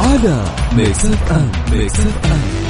على Mix FM Mix FM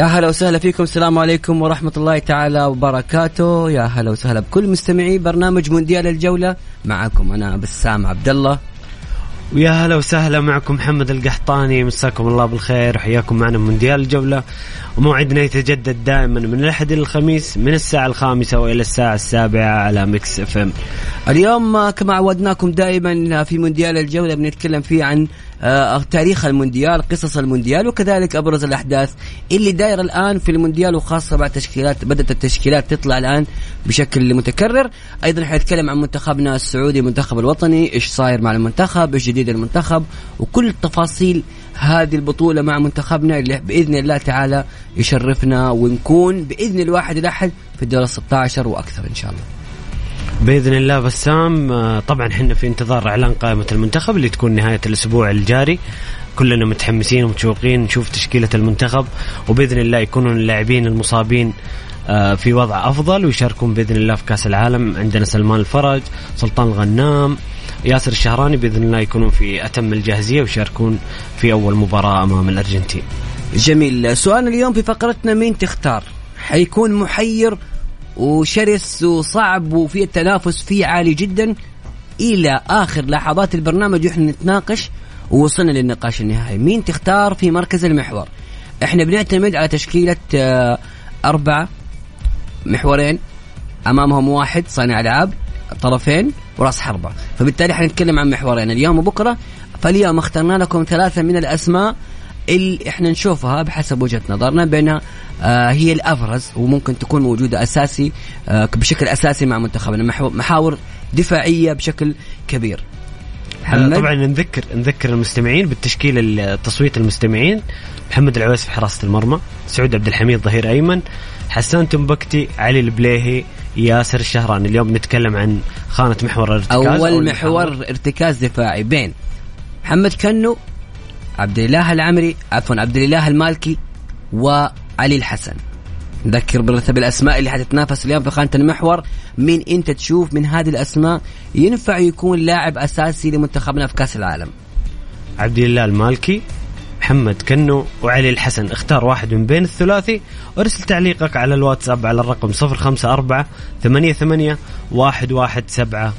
يا هلا وسهلا فيكم. السلام عليكم ورحمة الله تعالى وبركاته. يا هلا وسهلا بكل مستمعي برنامج مونديال الجولة معكم أنا بسام عبد الله ويا هلا وسهلا معكم محمد القحطاني. مساكم الله بالخير. وحياكم معنا مونديال الجولة. وموعدنا يتجدد دائما من الأحد إلى الخميس من الساعة الخامسة وإلى الساعة السابعة على Mix FM. اليوم كما عودناكم دائما في مونديال الجولة بنتكلم فيه عن تاريخ المونديال قصص المونديال وكذلك أبرز الأحداث اللي دايرة الآن في المونديال وخاصة بعد تشكيلات بدأت التشكيلات تطلع الآن بشكل متكرر. أيضا حنتكلم عن منتخبنا السعودي المنتخب الوطني إيش صاير مع المنتخب إيش جديد المنتخب وكل تفاصيل هذه البطولة مع منتخبنا اللي بإذن الله تعالى يشرفنا ونكون بإذن الواحد الأحد في الدور 16 وأكثر إن شاء الله. بإذن الله بسام آه، طبعا إحنا في انتظار إعلان قائمة المنتخب اللي تكون نهاية الأسبوع الجاري. كلنا متحمسين ومتشوقين نشوف تشكيلة المنتخب وبإذن الله يكونوا اللاعبين المصابين آه، في وضع أفضل ويشاركون بإذن الله في كأس العالم. عندنا سلمان الفرج سلطان الغنام ياسر الشهراني بإذن الله يكونون في أتم الجاهزية ويشاركون في أول مباراة أمام الأرجنتين. جميل. سؤالنا اليوم في فقرتنا مين تختار؟ حيكون محير وشرس وصعب وفي التنافس فيه عالي جدا. إلى آخر لحظات البرنامج وإحنا نتناقش ووصلنا للنقاش النهائي. مين تختار في مركز المحور؟ إحنا بنعتمد على تشكيلة آه، أربعة محورين. أمامهم واحد صانع ألعاب طرفين وراس حربة. فبالتالي حنتكلم عن محورين. اليوم وبكرة فاليوم اخترنا لكم ثلاثة من الأسماء اللي إحنا نشوفها بحسب وجهة نظرنا بينها آه هي الأبرز وممكن تكون موجودة أساسي آه بشكل أساسي مع منتخبنا محاور دفاعية بشكل كبير. محمد؟ طبعا نذكر نذكر المستمعين بالتشكيل تصويت المستمعين محمد العويس في حراسة المرمى سعود عبد الحميد ظهير أيمن حسان تنبكتي علي البليهي ياسر الشهراني. اليوم نتكلم عن خانة محور الارتكاز أول. محور ارتكاز دفاعي. بين محمد كنو عبد الإله العمري عفوا عبد الإله المالكي وعلي الحسن. نذكر برتب الأسماء اللي حتتنافس اليوم في خانة المحور. مين أنت تشوف من هذه الأسماء ينفع يكون لاعب أساسي لمنتخبنا في كأس العالم؟ عبد الله المالكي محمد كنو وعلي الحسن. اختار واحد من بين الثلاثي وارسل تعليقك على الواتساب على الرقم 054 88 11700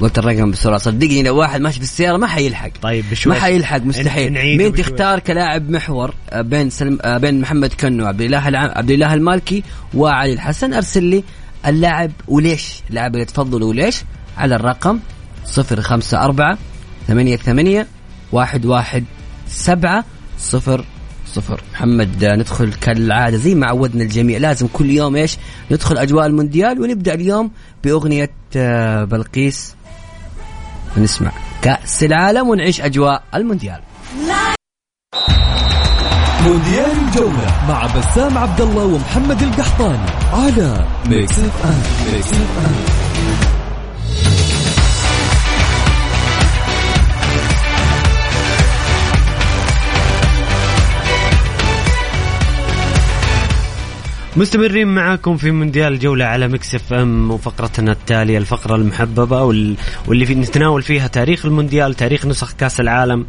قلت الرقم بسرعة. صدقني لو واحد ماشي في السياره ما حيلحق. طيب بشوي ما حيلحق مستحيل. مين. تختار كلاعب محور؟ آه، بين سلم آه، بين محمد كنو عبد الاله الع... عبد الاله المالكي وعلي الحسن. ارسل لي اللاعب وليش؟ اللاعب اللي تفضله وليش؟ على الرقم 054 88 117 0 صفر محمد آه، ندخل كالعادة زي ما عودنا الجميع. لازم كل يوم إيش؟ ندخل أجواء المونديال ونبدأ اليوم بأغنية آه، بلقيس. نسمع كأس العالم ونعيش أجواء المونديال. مونديال الجولة مع بسام عبد الله ومحمد القحطاني على Mix F M Mix FM مستمرين معاكم في مونديال الجولة على Mix FM وفقرتنا التالية الفقرة المحببة وال- واللي في نتناول فيها تاريخ المونديال تاريخ نسخ كأس العالم.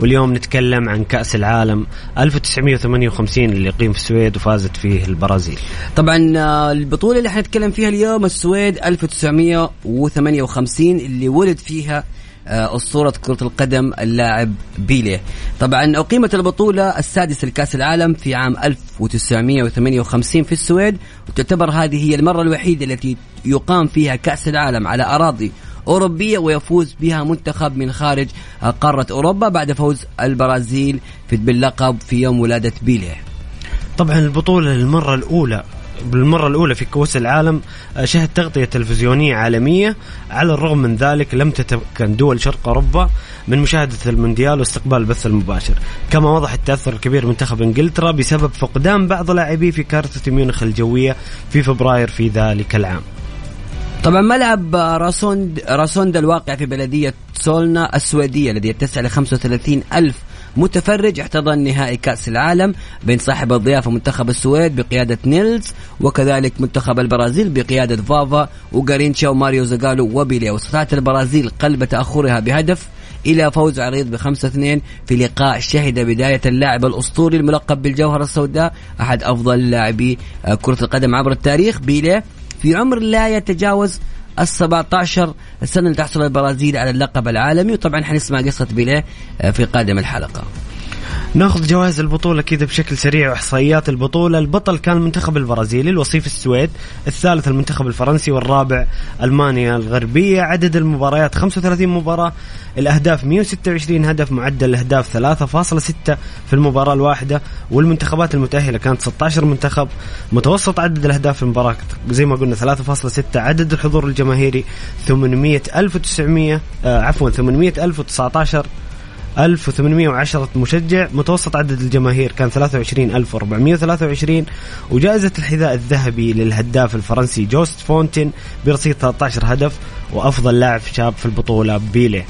واليوم نتكلم عن كأس العالم 1958 اللي يقيم في السويد وفازت فيه البرازيل. طبعا آه، البطولة اللي حنتكلم فيها اليوم السويد 1958 اللي ولد فيها أسطورة كرة القدم اللاعب بيليه. طبعا أقيمت البطولة السادسة لكأس العالم في عام 1958 في السويد وتعتبر هذه هي المرة الوحيدة التي يقام فيها كأس العالم على أراضي أوروبية ويفوز بها منتخب من خارج آه، قارة أوروبا بعد فوز البرازيل باللقب في يوم ولادة بيليه. طبعا البطولة للمرة الأولى بالمرة الأولى في كأس العالم آه، شهد تغطية تلفزيونية عالمية. على الرغم من ذلك لم تتمكن دول شرق أوروبا من مشاهدة المونديال واستقبال البث المباشر. كما وضح التأثر الكبير منتخب إنجلترا بسبب فقدان بعض لاعبيه في كارثة ميونخ الجوية في فبراير في ذلك العام. طبعا ملعب راسوند راسوند الواقع في بلدية سولنا السويدية الذي يتسع ل 35 ألف متفرج احتضن نهائي كأس العالم بين صاحب الضيافة منتخب السويد بقيادة نيلز وكذلك منتخب البرازيل بقيادة فافا وغارينشا وماريو زاغالو وبيليه واستطاعت البرازيل قلب تأخرها بهدف إلى فوز عريض بخمسة اثنين في لقاء شهد بداية اللاعب الأسطوري الملقب بالجوهرة السوداء أحد أفضل لاعبي كرة القدم عبر التاريخ. بيليه في عمر لا يتجاوز ال 17 سنة لتحصل البرازيل على اللقب العالمي. وطبعا حنسمع قصة بيليه آه، في قادم الحلقة. ناخذ جوائز البطولة كذا بشكل سريع وإحصائيات البطولة، البطل كان المنتخب البرازيلي، الوصيف السويد، الثالث المنتخب الفرنسي والرابع ألمانيا الغربية، عدد المباريات 35 مباراة، الأهداف 126 هدف، معدل الأهداف 3.6 في المباراة الواحدة، والمنتخبات المتأهلة كانت 16 منتخب، متوسط عدد الأهداف في المباراة زي ما قلنا 3.6 عدد الحضور الجماهيري 800 آه عفوا 800 1810 مشجع متوسط عدد الجماهير كان 23423 وجائزة الحذاء الذهبي للهداف الفرنسي جوست فونتين برصيد 13 هدف وأفضل لاعب شاب في البطولة بيليه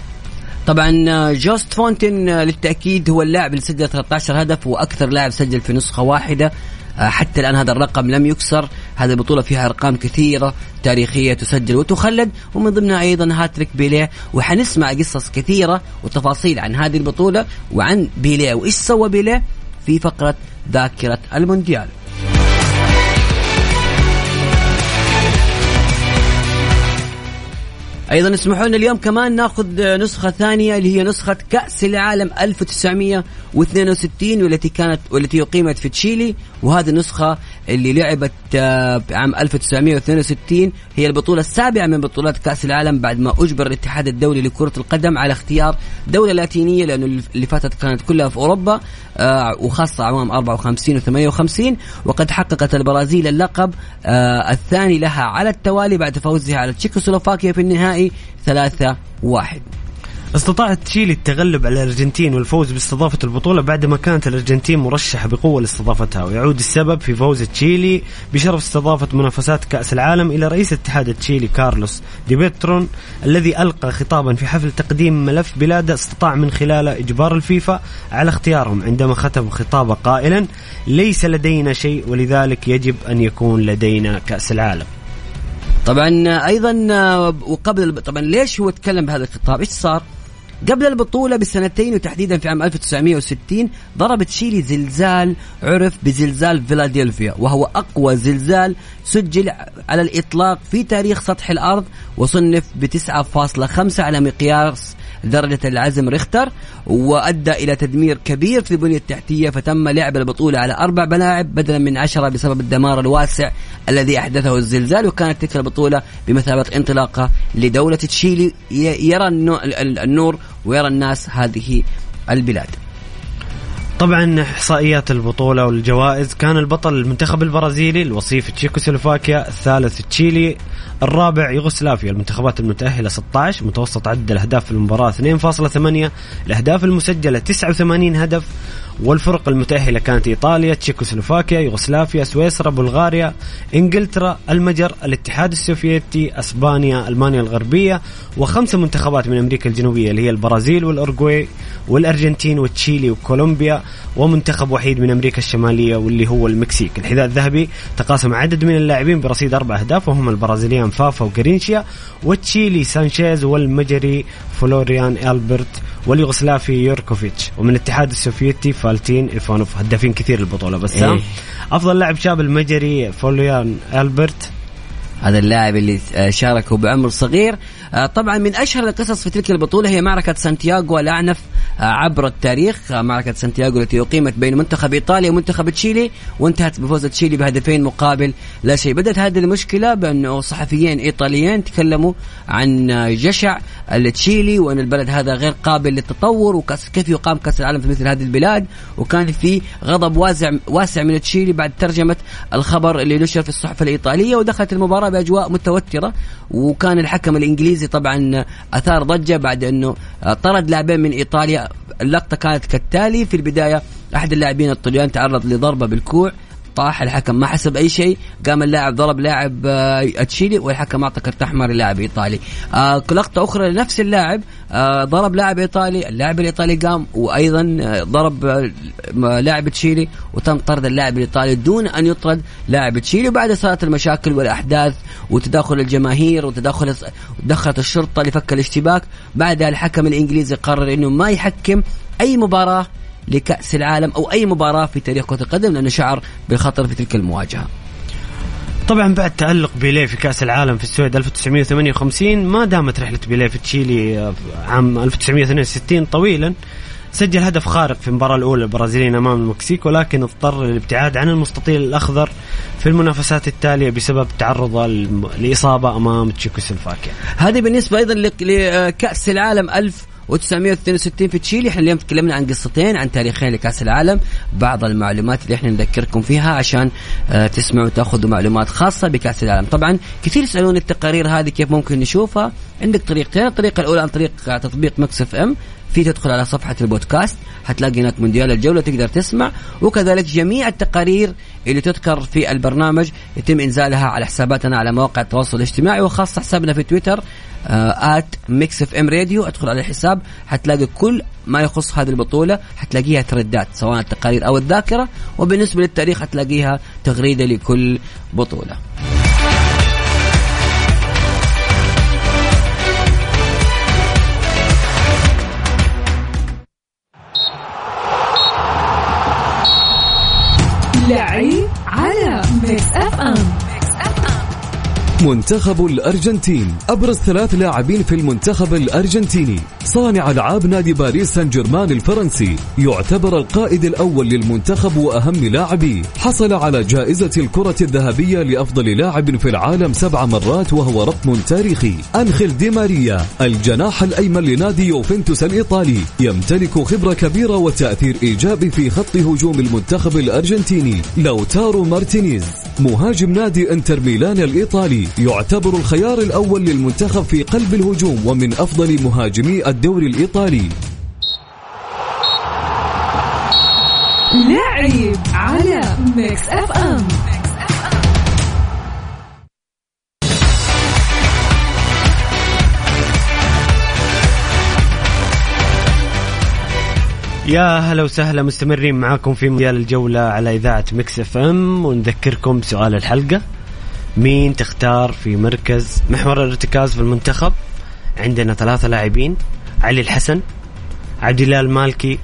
طبعا آه، جوست فونتن آه، للتأكيد هو اللاعب اللي سجل 13 هدف وأكثر لاعب سجل في نسخة واحدة. آه، حتى الآن هذا الرقم لم يكسر. هذه البطولة فيها أرقام كثيرة تاريخية تسجل وتخلد ومن ضمنها أيضا هاتريك بيليه وحنسمع قصص كثيرة وتفاصيل عن هذه البطولة وعن بيليه وإيش سوى بيليه في فقرة ذاكرة المونديال. أيضا اسمحوا لنا اليوم كمان ناخذ نسخة ثانية اللي هي نسخة كأس العالم 1962 والتي كانت والتي أقيمت في تشيلي وهذه النسخة اللي لعبت آه، عام 1962 هي البطولة السابعة من بطولات كأس العالم بعد ما أجبر الاتحاد الدولي لكرة القدم على اختيار دولة لاتينية لأنه اللي فاتت كانت كلها في أوروبا آه، وخاصة اعوام 54 و 58 وقد حققت البرازيل اللقب آه، الثاني لها على التوالي بعد فوزها على تشيكوسلوفاكيا في النهائي 3 1 استطاعت تشيلي التغلب على الأرجنتين والفوز باستضافة البطولة بعدما كانت الأرجنتين مرشحة بقوة لاستضافتها ويعود السبب في فوز تشيلي بشرف استضافة منافسات كأس العالم إلى رئيس اتحاد تشيلي كارلوس دي بيترون الذي ألقى خطابا في حفل تقديم ملف بلاده استطاع من خلاله إجبار الفيفا على اختيارهم عندما ختم خطابه قائلا ليس لدينا شيء ولذلك يجب أن يكون لدينا كأس العالم طبعا أيضا وقبل طبعا ليش هو تكلم بهذا الخطاب؟ إيش صار؟ قبل البطولة بسنتين وتحديدا في عام 1960 ضرب تشيلي زلزال عرف بزلزال فيلادلفيا وهو أقوى زلزال سجل على الإطلاق في تاريخ سطح الأرض وصنف ب 9.5 على مقياس درجة العزم ريختر وأدى إلى تدمير كبير في البنية التحتية فتم لعب البطولة على أربع ملاعب بدلا من عشرة بسبب الدمار الواسع الذي أحدثه الزلزال وكانت تلك البطولة بمثابة انطلاقة لدولة تشيلي يرى النو- ال- النور ويرى الناس هذه البلاد. طبعا إحصائيات البطولة والجوائز. كان البطل المنتخب البرازيلي الوصيف تشيكوسلوفاكيا الثالث تشيلي الرابع يوغوسلافيا. المنتخبات المتأهلة 16 متوسط عدد الأهداف في المباراة 2.8 الأهداف المسجلة 89 هدف والفرق المتأهلة كانت إيطاليا، تشيكوسلوفاكيا، يوغوسلافيا، سويسرا، بلغاريا، إنجلترا، المجر، الاتحاد السوفيتي، أسبانيا، ألمانيا الغربية، وخمسة منتخبات من أمريكا الجنوبية اللي هي البرازيل والأورجواي والأرجنتين وتشيلي وكولومبيا، ومنتخب وحيد من أمريكا الشمالية واللي هو المكسيك. الحذاء الذهبي تقاسم عدد من اللاعبين برصيد أربع أهداف وهم البرازيليان فافا وجارينشيا، وتشيلي سانشيز والمجري فلوريان ألبرت واليوغوسلافي يوركوفيتش. ومن الاتحاد السوفيتي فالنتين إيفانوف. هدافين كثير البطوله بس إيه. أفضل لاعب شاب المجري فلوريان ألبرت. هذا اللاعب اللي آه، شاركوا بعمر صغير. طبعا من أشهر القصص في تلك البطولة هي معركة سانتياغو الأعنف آه، عبر التاريخ. آه، معركة سانتياغو التي أقيمت بين منتخب إيطاليا ومنتخب تشيلي وانتهت بفوز تشيلي بهدفين مقابل لا شيء. بدأت هذه المشكلة بانه صحفيين إيطاليين تكلموا عن آه، جشع التشيلي وأن البلد هذا غير قابل للتطور وكيف يقام كأس العالم في مثل هذه البلاد؟ وكان في غضب واسع واسع من تشيلي بعد ترجمة الخبر اللي نشر في الصحف الإيطالية ودخلت المباراة بأجواء متوترة. وكان الحكم الإنجليزي طبعا أثار ضجة بعد أنه طرد لاعبين من إيطاليا. اللقطة كانت كالتالي في البداية أحد اللاعبين الطليان تعرض لضربة بالكوع. طاح الحكم ما حسب أي شيء قام اللاعب ضرب لاعب آه، تشيلي والحكم أعطى كرت أحمر للاعب ايطالي آه لقطة أخرى لنفس اللاعب آه ضرب لاعب إيطالي اللاعب الإيطالي قام وأيضا ضرب لاعب تشيلي وتم طرد اللاعب الإيطالي دون أن يطرد لاعب تشيلي. وبعد صارت المشاكل والأحداث وتداخل الجماهير وتداخل دخلت الشرطة لفك الاشتباك بعدها الحكم الإنجليزي قرر إنه ما يحكم أي مباراة لكأس العالم أو أي مباراة في تاريخ كرة القدم لأنه شعر بالخطر في تلك المواجهة. طبعا بعد تألق بيليه في كأس العالم في السويد 1958 ما دامت رحلة بيليه في تشيلي عام 1962 طويلا. سجل هدف خارق في المباراة الأولى البرازيليين أمام المكسيك ولكن اضطر للابتعاد عن المستطيل الأخضر في المنافسات التالية بسبب تعرضه لإصابة أمام تشيكوسلوفاكيا هذه بالنسبة أيضا لك- لكأس العالم 1962 في تشيلي. إحنا اليوم تكلمنا عن قصتين عن تاريخين لكأس العالم. بعض المعلومات اللي إحنا نذكركم فيها عشان آه، تسمعوا وتأخذوا معلومات خاصة بكأس العالم. طبعا كثير يسألون التقارير هذه كيف ممكن نشوفها. عندك طريقتين الطريقة الأولى عن طريق آه، تطبيق Mix FM. في تدخل على صفحة البودكاست حتلاقي هناك مونديال الجولة تقدر تسمع. وكذلك جميع التقارير اللي تذكر في البرنامج يتم إنزالها على حساباتنا على مواقع التواصل الاجتماعي وخاصة حسابنا في تويتر at Mix FM Radio ادخل على الحساب حتلاقي كل ما يخص هذه البطولة حتلاقيها thread ات سواء التقارير أو الذاكرة وبالنسبة للتاريخ حتلاقيها تغريدة لكل بطولة. منتخب الأرجنتين. أبرز ثلاث لاعبين في المنتخب الأرجنتيني. صانع ألعاب نادي باريس سان جيرمان الفرنسي. يعتبر القائد الأول للمنتخب وأهم لاعبيه حصل على جائزة الكرة الذهبية لأفضل لاعب في العالم سبع مرات وهو رقم تاريخي. أنخيل دي ماريا الجناح الأيمن لنادي يوفنتوس الإيطالي. يمتلك خبرة كبيرة وتأثير إيجابي في خط هجوم المنتخب الأرجنتيني. لاوتارو مارتينيز مهاجم نادي إنتر ميلان الإيطالي. يعتبر الخيار الأول للمنتخب في قلب الهجوم ومن أفضل مهاجمي الدوري الإيطالي. لعيب على Mix FM يا هلا وسهلا مستمرين معاكم في مونديال الجولة على إذاعة Mix FM ونذكركم بسؤال الحلقة. مين تختار في مركز محور الارتكاز في المنتخب؟ عندنا ثلاثة لاعبين علي الحسن عبد الله المالكي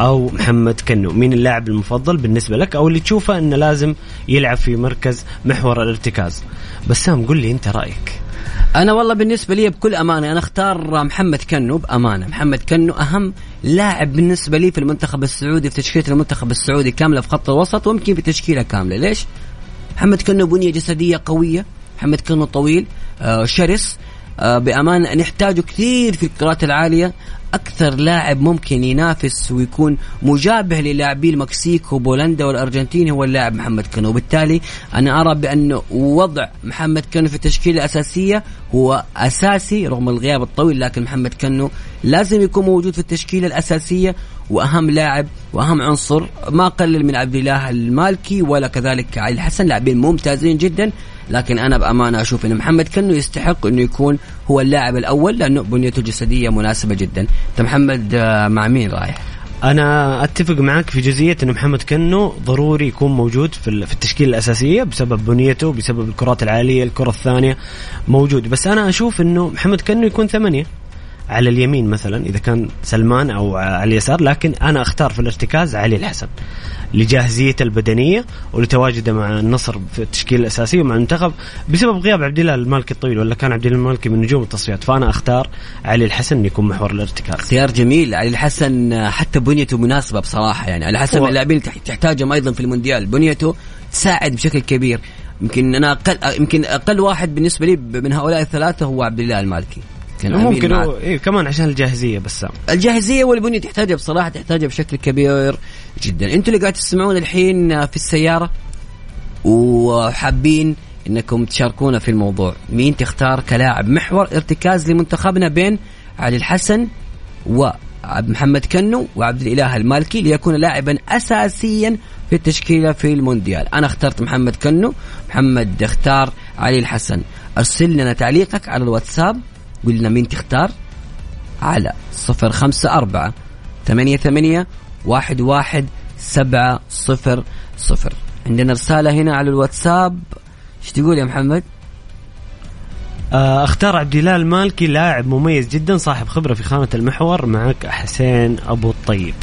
أو محمد كنو. مين اللاعب المفضل بالنسبة لك أو اللي تشوفه إنه لازم يلعب في مركز محور الارتكاز؟ بسام قل لي أنت رأيك. أنا والله بالنسبة لي بكل أمانة أنا أختار محمد كنو بأمانة. محمد كنو أهم لاعب بالنسبة لي في المنتخب السعودي في تشكيلة المنتخب السعودي كاملة في خط الوسط ويمكن في تشكيلة كاملة. ليش؟ محمد كنو بنية جسدية قوية محمد كنو طويل آه شرس آه نحتاجه كثير في الكرات العالية. أكثر لاعب ممكن ينافس ويكون مجابه للاعبي المكسيك وبولندا والارجنتين هو اللاعب محمد كنو وبالتالي أنا أرى بانه وضع محمد كنو في التشكيله الاساسيه هو أساسي رغم الغياب الطويل لكن محمد كنو لازم يكون موجود في التشكيلة الأساسية وأهم لاعب وأهم عنصر ما قلل من عبد الله المالكي ولا كذلك علي الحسن لاعبين ممتازين جدا. لكن أنا بأمانة أشوف إن محمد كنو يستحق إنه يكون هو اللاعب الأول لأنه بنيته الجسدية مناسبة جدا. أنت محمد آه، مع مين رايح؟ أنا أتفق معك في جزئية انه محمد كنو ضروري يكون موجود في ال- في التشكيلة الأساسية بسبب بنيته بسبب الكرات العالية الكرة الثانية موجود. بس أنا أشوف إنه محمد كنو يكون ثمانية. على اليمين مثلا إذا كان سلمان أو على اليسار لكن أنا أختار في الارتكاز علي الحسن لجاهزيته البدنية ولتواجده مع النصر في التشكيلة الأساسية مع المنتخب بسبب غياب عبد الله المالكي الطويل ولا كان عبد الله المالكي من نجوم التصفيات. فأنا أختار علي الحسن يكون محور الارتكاز. اختيار جميل. علي الحسن حتى بنيته مناسبة بصراحة يعني. علي الحسن من اللاعبين اللي تح- تحتاجهم أيضا في المونديال. بنيته تساعد بشكل كبير. يمكن أنا أقل يمكن أقل واحد بالنسبة لي من هؤلاء الثلاثة هو عبد الله المالكي. ممكن معك. هو إيه كمان عشان الجاهزية بسام الجاهزية والبنية تحتاجها بصراحة تحتاجها بشكل كبير جدا. أنتوا اللي قاعد تسمعون الحين في السيارة وحابين إنكم تشاركونا في الموضوع. مين تختار كلاعب محور ارتكاز لمنتخبنا بين علي الحسن وعبد محمد كنو وعبد الإله المالكي ليكون لاعبا اساسيا في التشكيلة في المونديال. أنا اخترت محمد كنو. محمد اختار علي الحسن. أرسل لنا تعليقك على الواتساب. قول لنا مين تختار؟ على صفر خمسة أربعة ثمانية ثمانية واحد واحد سبعة صفر صفر. عندنا رسالة هنا على الواتساب. إيش تقول يا محمد؟ آه، أختار عبد الله المالكي لاعب مميز جدا صاحب خبرة في خانة المحور معك حسين أبو الطيب.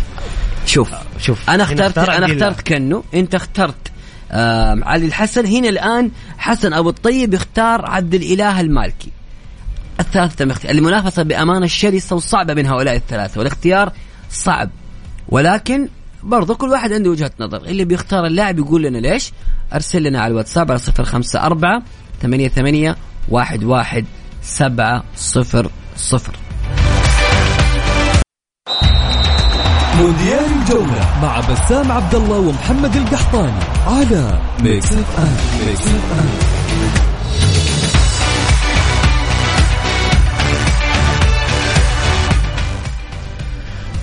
شوف شوف أنا اخترت اختار أنا. اخترت كنو أنت اخترت. آه علي الحسن. هنا الآن حسن أبو الطيب يختار عبد الإله المالكي. الثالث تم اختيار المنافسة بامانه شرسه وصعبه بين هؤلاء الثلاثة والاختيار صعب. ولكن برضو كل واحد عنده وجهة نظر. اللي بيختار اللاعب يقول لنا ليش؟ أرسل لنا على الواتساب على صفر خمسة أربعة ثمانية ثمانية واحد واحد سبعة صفر صفر. مونديال الجولة مع بسام عبد الله ومحمد القحطاني على Mix F M Mix FM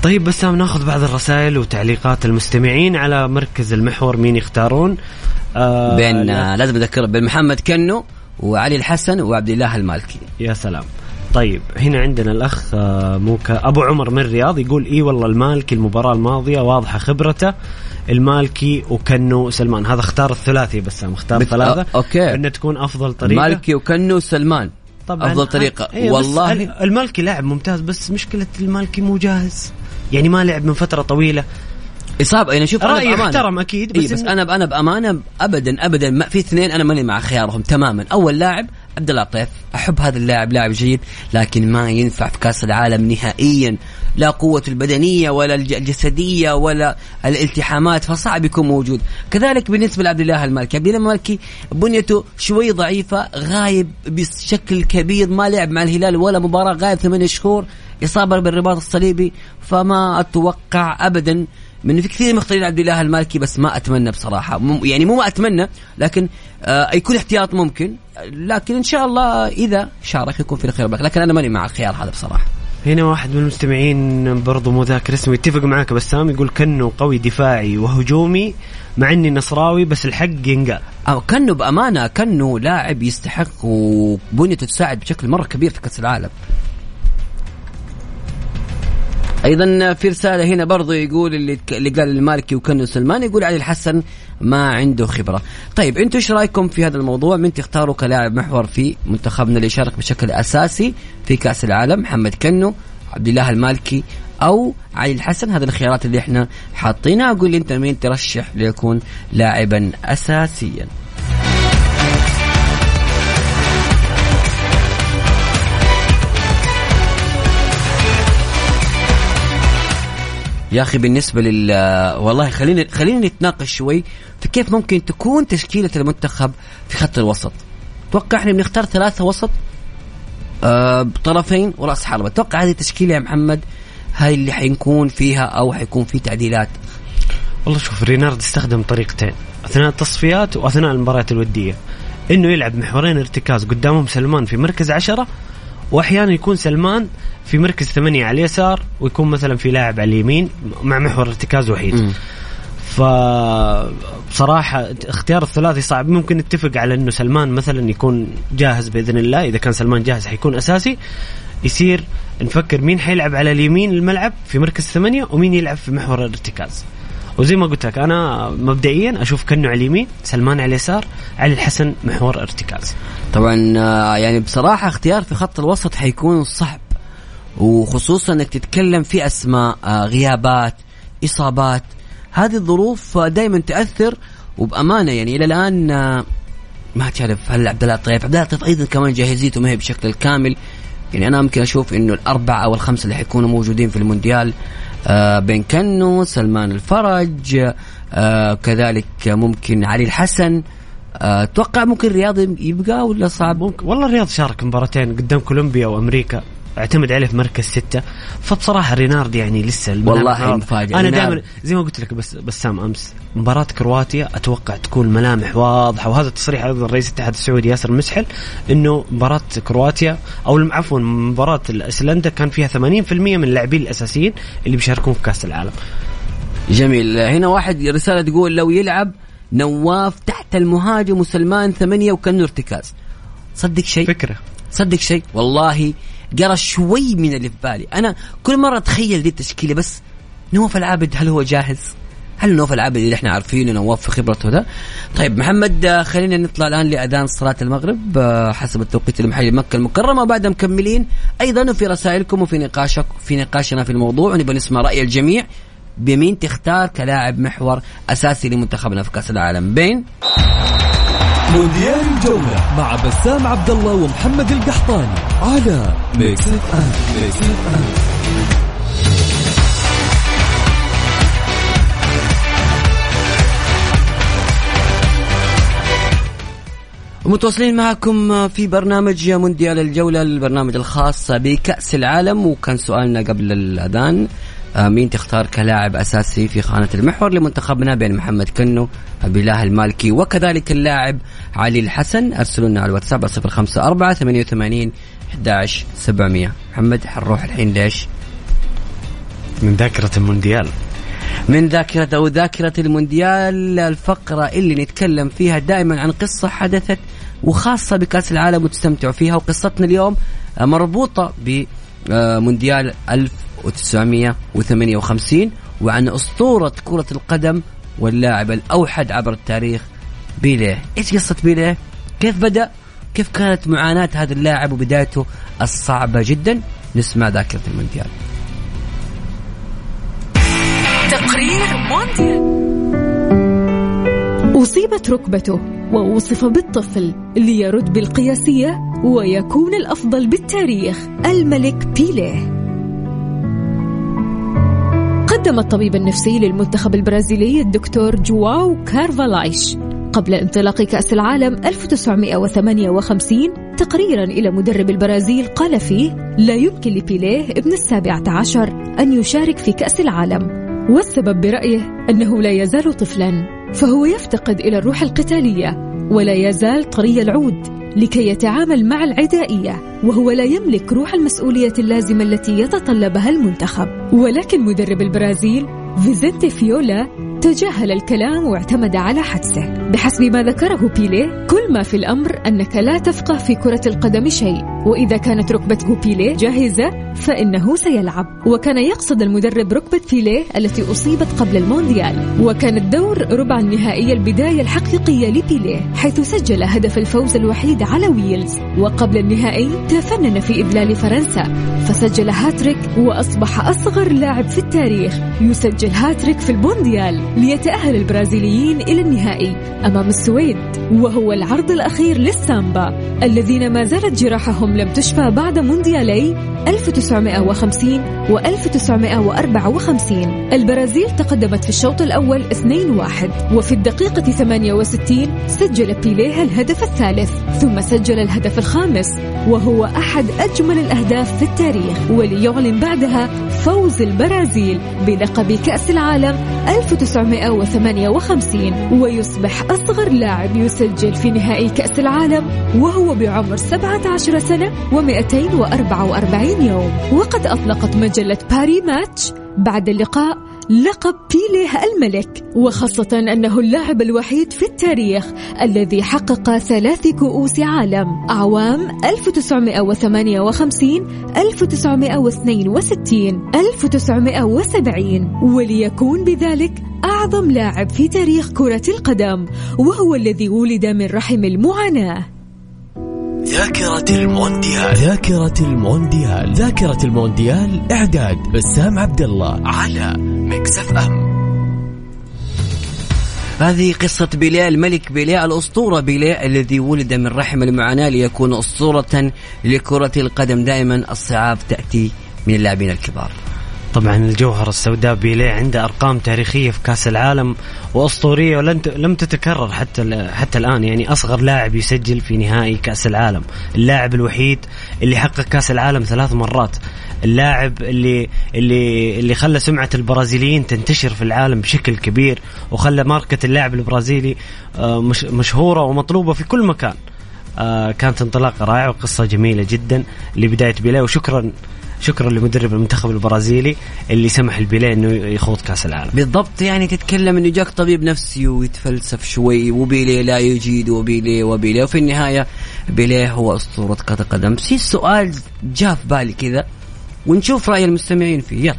طيب بسام ناخذ بعض الرسائل وتعليقات المستمعين على مركز المحور مين يختارون؟ آه بين آه لازم اذكر بين محمد كنو وعلي الحسن وعبد الله المالكي. يا سلام. طيب هنا عندنا الأخ آه، موكا أبو عمر من الرياض يقول إي والله المالكي المباراة الماضية واضحة خبرته. المالكي وكنو سلمان هذا اختار الثلاثي بسام اختار بت- ثلاثة. okay. إنه تكون أفضل طريقة. مالكي وكنو وسلمان أفضل طريقة. إيه بس والله. ال- المالكي لاعب ممتاز بس مشكلة المالكي مو جاهز. يعني ما لعب من فترة طويلة. إصابة أنا شوف رايي يحترم أكيد إيه بس, بس إن- أنا أنا بأمانة ابدا ابدا ما في اثنين أنا ماني مع خيارهم تماما. أول لاعب عبد الله الطيف أحب هذا اللاعب لاعب جيد لكن ما ينفع في كأس العالم نهائيا. لا قوة البدنية ولا الج- الجسدية ولا الالتحامات فصعب يكون موجود. كذلك بالنسبة لعبد الله المالكي عبد الله المالكي بنيته شوي ضعيفة غايب بشكل كبير ما لعب مع الهلال ولا مباراة غايب ثمانية شهور إصابة بالرباط الصليبي فما أتوقع أبدا من في كثير مختارين عبد الله المالكي بس ما أتمنى بصراحة. يعني مو ما أتمنى لكن آه يكون احتياط ممكن. لكن إن شاء الله إذا شارك يكون في الخير لكن أنا ماني مع الخيار هذا بصراحة. هنا واحد من المستمعين برضو مو ذاكر اسمه يتفق معك بسام يقول كنه قوي دفاعي وهجومي مع إني نصراوي بس الحق ينقال. أو كانه بأمانة كانه لاعب يستحق وبنيته تساعد بشكل مرة كبير في كأس العالم. أيضا في رسالة هنا برضو يقول اللي اللي قال المالكي وكنو سلمان يقول علي الحسن ما عنده خبرة. طيب أنتم إيش رأيكم في هذا الموضوع؟ من تختاروا كلاعب محور في منتخبنا اللي يشارك بشكل أساسي في كأس العالم محمد كنو عبد الله المالكي أو علي الحسن؟ هذه الخيارات اللي إحنا حاطينها. أقول أنت مين ترشح ليكون لاعبا اساسيا. يا أخي بالنسبة لل والله خلينا خلينا نتناقش شوي في كيف ممكن تكون تشكيلة المنتخب في خط الوسط. أتوقع إحنا بنختار ثلاثة وسط؟ آه بطرفين ورأس حربة، أتوقع هذه التشكيله يا محمد هاي اللي حيكون فيها أو حيكون في تعديلات؟ والله شوف رينارد استخدم طريقتين أثناء التصفيات وأثناء المباريات الودية. إنه يلعب محورين ارتكاز قدامهم سلمان في مركز عشرة وأحيانا يكون سلمان في مركز ثمانية على اليسار ويكون مثلا في لاعب على اليمين مع محور ارتكاز وحيد. فبصراحة اختيار الثلاثي صعب. ممكن نتفق على إنه سلمان مثلا يكون جاهز بإذن الله. إذا كان سلمان جاهز حيكون أساسي. يصير نفكر مين حيلعب على اليمين الملعب في مركز ثمانية ومين يلعب في محور الارتكاز. وزي ما قلت لك أنا مبدئيا أشوف كنه على اليمين سلمان على اليسار علي الحسن محور ارتكاز. طبعا آه، يعني بصراحة اختيار في خط الوسط حيكون صعب وخصوصا إنك تتكلم في أسماء آه، غيابات إصابات. هذه الظروف دائما تأثر وبأمانة يعني إلى الآن آه، ما تعرف هل عبد الله الطيف عبد الله الطيف أيضا كمان جاهزيته ما هي بشكل الكامل يعني أنا ممكن أشوف إنه الأربعة أو الخمسة اللي حيكونوا موجودين في المونديال آه بن كنو سلمان الفرج آه كذلك ممكن علي الحسن آه، أتوقع ممكن رياض يبقى ولا صعب؟ ممكن. والله الرياض شارك مباراتين قدام كولومبيا وأمريكا. اعتمد عليه في مركز ستة. فبصراحة رينارد يعني لسه والله. مفاجأة. أنا. دائما زي ما قلت لك بس بسام أمس مباراة كرواتيا أتوقع تكون ملامح واضحة وهذا تصريح أيضا رئيس الاتحاد السعودي ياسر مسحل إنه مباراة كرواتيا أو عفوا مباراة أيسلندا كان فيها 80% من اللاعبين الأساسيين اللي بيشاركون في كأس العالم. جميل. هنا واحد رسالة تقول لو يلعب نواف تحت المهاجم وسلمان ثمانية وكأنه ارتكاز. صدق شيء؟ فكرة. صدق شيء؟ والله قرا شوي من اللي في بالي. أنا كل مرة أتخيل دي التشكيلة بس نواف العابد هل هو جاهز؟ هل نواف العابد اللي إحنا عارفينه نواف في خبرته ده؟ طيب محمد آه، خلينا نطلع الآن لأذان صلاة المغرب آه، حسب التوقيت المحلي لمكه المكرمة. وبعدها مكملين أيضا وفي رسائلكم وفي نقاشك في نقاشنا في الموضوع ونبغى نسمع رأي الجميع بمين تختار كلاعب محور أساسي لمنتخبنا في كأس العالم. بين؟ مونديال الجولة مع بسام عبد الله ومحمد القحطاني على Mix F M Mix FM متواصلين معكم في برنامج مونديال الجولة البرنامج الخاص بكأس العالم. وكان سؤالنا قبل الأذان مين تختار كلاعب أساسي في خانة المحور لمنتخبنا بين محمد كنو بلاه المالكي وكذلك اللاعب علي الحسن. أرسلوا لنا على الواتساب 054 88 11 700 محمد حنروح الحين ليش؟ من ذاكرة المونديال. من ذاكرة أو ذاكرة المونديال الفقرة اللي نتكلم فيها دائما عن قصة حدثت وخاصة بكأس العالم وتستمتعوا فيها. وقصتنا اليوم مربوطة بمونديال 1958 وعن أسطورة كرة القدم واللاعب الأوحد عبر التاريخ بيليه إيش قصة بيليه؟ كيف بدأ؟ كيف كانت معاناة هذا اللاعب وبدايته الصعبة جدا؟ نسمع ذاكرة المونديال تقرير مونديال أصيبت ركبته ووصف بالطفل ليرد بالقياسية ويكون الأفضل بالتاريخ الملك بيليه. قدم الطبيب النفسي للمنتخب البرازيلي الدكتور جواو كارفالايش قبل انطلاق كأس العالم 1958 تقريرا إلى مدرب البرازيل قال فيه لا يمكن لبيليه ابن السابعة عشر أن يشارك في كأس العالم والسبب برأيه أنه لا يزال طفلا. فهو يفتقد إلى الروح القتالية ولا يزال طري العود لكي يتعامل مع العدائية وهو لا يملك روح المسؤولية اللازمة التي يتطلبها المنتخب. ولكن مدرب البرازيل فيزنتي فيولا تجاهل الكلام واعتمد على حدسه بحسب ما ذكره بيليه كل ما في الأمر أنك لا تفقه في كرة القدم شيء. وإذا كانت ركبة بيليه جاهزة فإنه سيلعب. وكان يقصد المدرب ركبة بيليه التي أصيبت قبل المونديال. وكان الدور ربع النهائي البداية الحقيقية لبيليه حيث سجل هدف الفوز الوحيد على ويلز. وقبل النهائي تفنن في إذلال فرنسا فسجل هاتريك وأصبح أصغر لاعب في التاريخ. يسجل هاتريك في المونديال. ليتأهل البرازيليين إلى النهائي أمام السويد وهو العرض الأخير للسامبا الذين ما زالت جراحهم لم تشفى بعد مونديالي 1950 و 1954 البرازيل تقدمت في الشوط الأول 2-1 وفي الدقيقة 68 سجل بيليه الهدف الثالث ثم سجل الهدف الخامس وهو أحد أجمل الأهداف في التاريخ. وليعلن بعدها فوز البرازيل بلقب كأس العالم 1958 ويصبح أصغر لاعب يسجل في نهائي كأس العالم وهو بعمر 17 سنة و244 يوم. وقد أطلقت مجلة باري ماتش. بعد اللقاء لقب بيليه الملك وخاصة أنه اللاعب الوحيد في التاريخ الذي حقق ثلاث كؤوس عالم. أعوام 1958 1962 1970 وليكون بذلك أعظم لاعب في تاريخ كرة القدم وهو الذي ولد من رحم المعاناة. ذاكرة المونديال. ذاكرة المونديال. ذاكرة المونديال إعداد بسام عبد الله على مكسف أم. هذه قصة بيليه الملك بيليه الأسطورة بيليه الذي ولد من رحم المعاناة ليكون أسطورة لكرة القدم. دائما الصعاب تأتي من اللاعبين الكبار. طبعا الجوهرة السوداء بيليه عنده أرقام تاريخية في كأس العالم وأسطورية ولن ت- لم تتكرر حتى حتى الآن. يعني أصغر لاعب يسجل في نهائي كأس العالم، اللاعب الوحيد اللي حقق كأس العالم ثلاث مرات، اللاعب اللي اللي اللي خلى سمعة البرازيليين تنتشر في العالم بشكل كبير وخلى ماركة اللاعب البرازيلي آه، مش مشهورة ومطلوبة في كل مكان. آه، كانت انطلاقة رائعة وقصة جميلة جدا لبداية بيليه. وشكرا شكرا لمدرب المنتخب البرازيلي اللي سمح البيليه إنه يخوض كأس العالم. بالضبط يعني تتكلم إنه جاك طبيب نفسي ويتفلسف شوي وبيليه لا يجيد وبيليه وبيليه. وفي النهاية بيليه هو أسطورة كره القدم في سؤال جاء في بالي كذا. ونشوف رأي المستمعين فيه. يلا.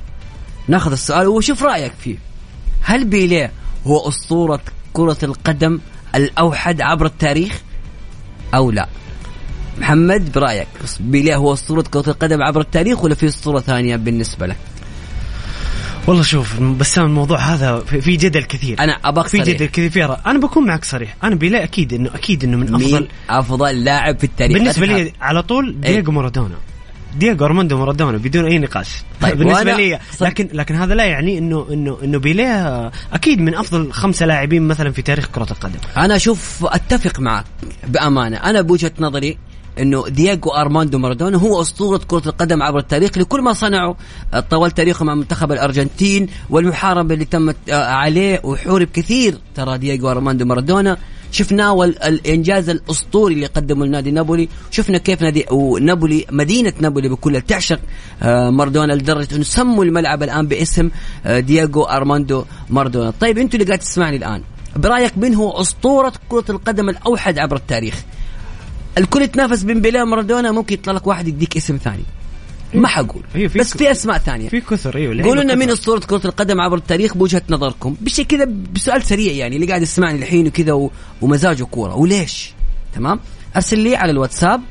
ناخذ السؤال وشوف رأيك فيه. هل بيليه هو أسطورة كرة القدم الأوحد عبر التاريخ أو لا؟ محمد برأيك بيليه هو أسطورة كرة القدم عبر التاريخ ولا في اسطوره ثانية بالنسبة لك؟ والله شوف بسام الموضوع هذا في جدل كثير. أنا أبغى في. جدل كثير. أنا بكون معك صريح. أنا بيليه أكيد انه أكيد إنه من افضل مين أفضل لاعب في التاريخ. بالنسبة لي على طول إيه. دييغو مارادونا. دييغو أرماندو مارادونا بدون أي نقاش. طيب، بالنسبة لي لكن لكن هذا لا يعني انه انه إنه بيليه أكيد من أفضل خمسة لاعبين مثلا في تاريخ كرة القدم. أنا أشوف أتفق معك بأمانة. أنا بوجهة نظري إنه دييغو أرماندو مارادونا هو أسطورة كرة القدم عبر التاريخ لكل ما صنعه. طوال تاريخه مع منتخب الأرجنتين والمحاربة اللي تمت عليه وحورب كثير ترى دييغو أرماندو مارادونا. شفناه والانجاز الأسطوري اللي قدمه لنادي نابولي. شفنا كيف نادي ونابولي مدينة نابولي بكلها تعشق آه، مارادونا لدرجة أنه سموا الملعب الآن باسم آه، دييغو أرماندو مارادونا طيب أنتوا اللي قاعد تسمعني الآن برأيك من هو أسطورة كرة القدم الأوحد عبر التاريخ؟ الكل يتنافس بين بيليه ومارادونا ممكن يطلع لك واحد يديك اسم ثاني. ما حقول. في بس في أسماء ثانية. في كثر أيوه قولوا لنا مين. اسطوره كرة القدم عبر التاريخ بوجهة نظركم. بشيء كذا بسؤال سريع يعني اللي قاعد يسمعني الحين وكذا و- ومزاجه كورة. وليش؟ تمام؟ أرسل لي على الواتساب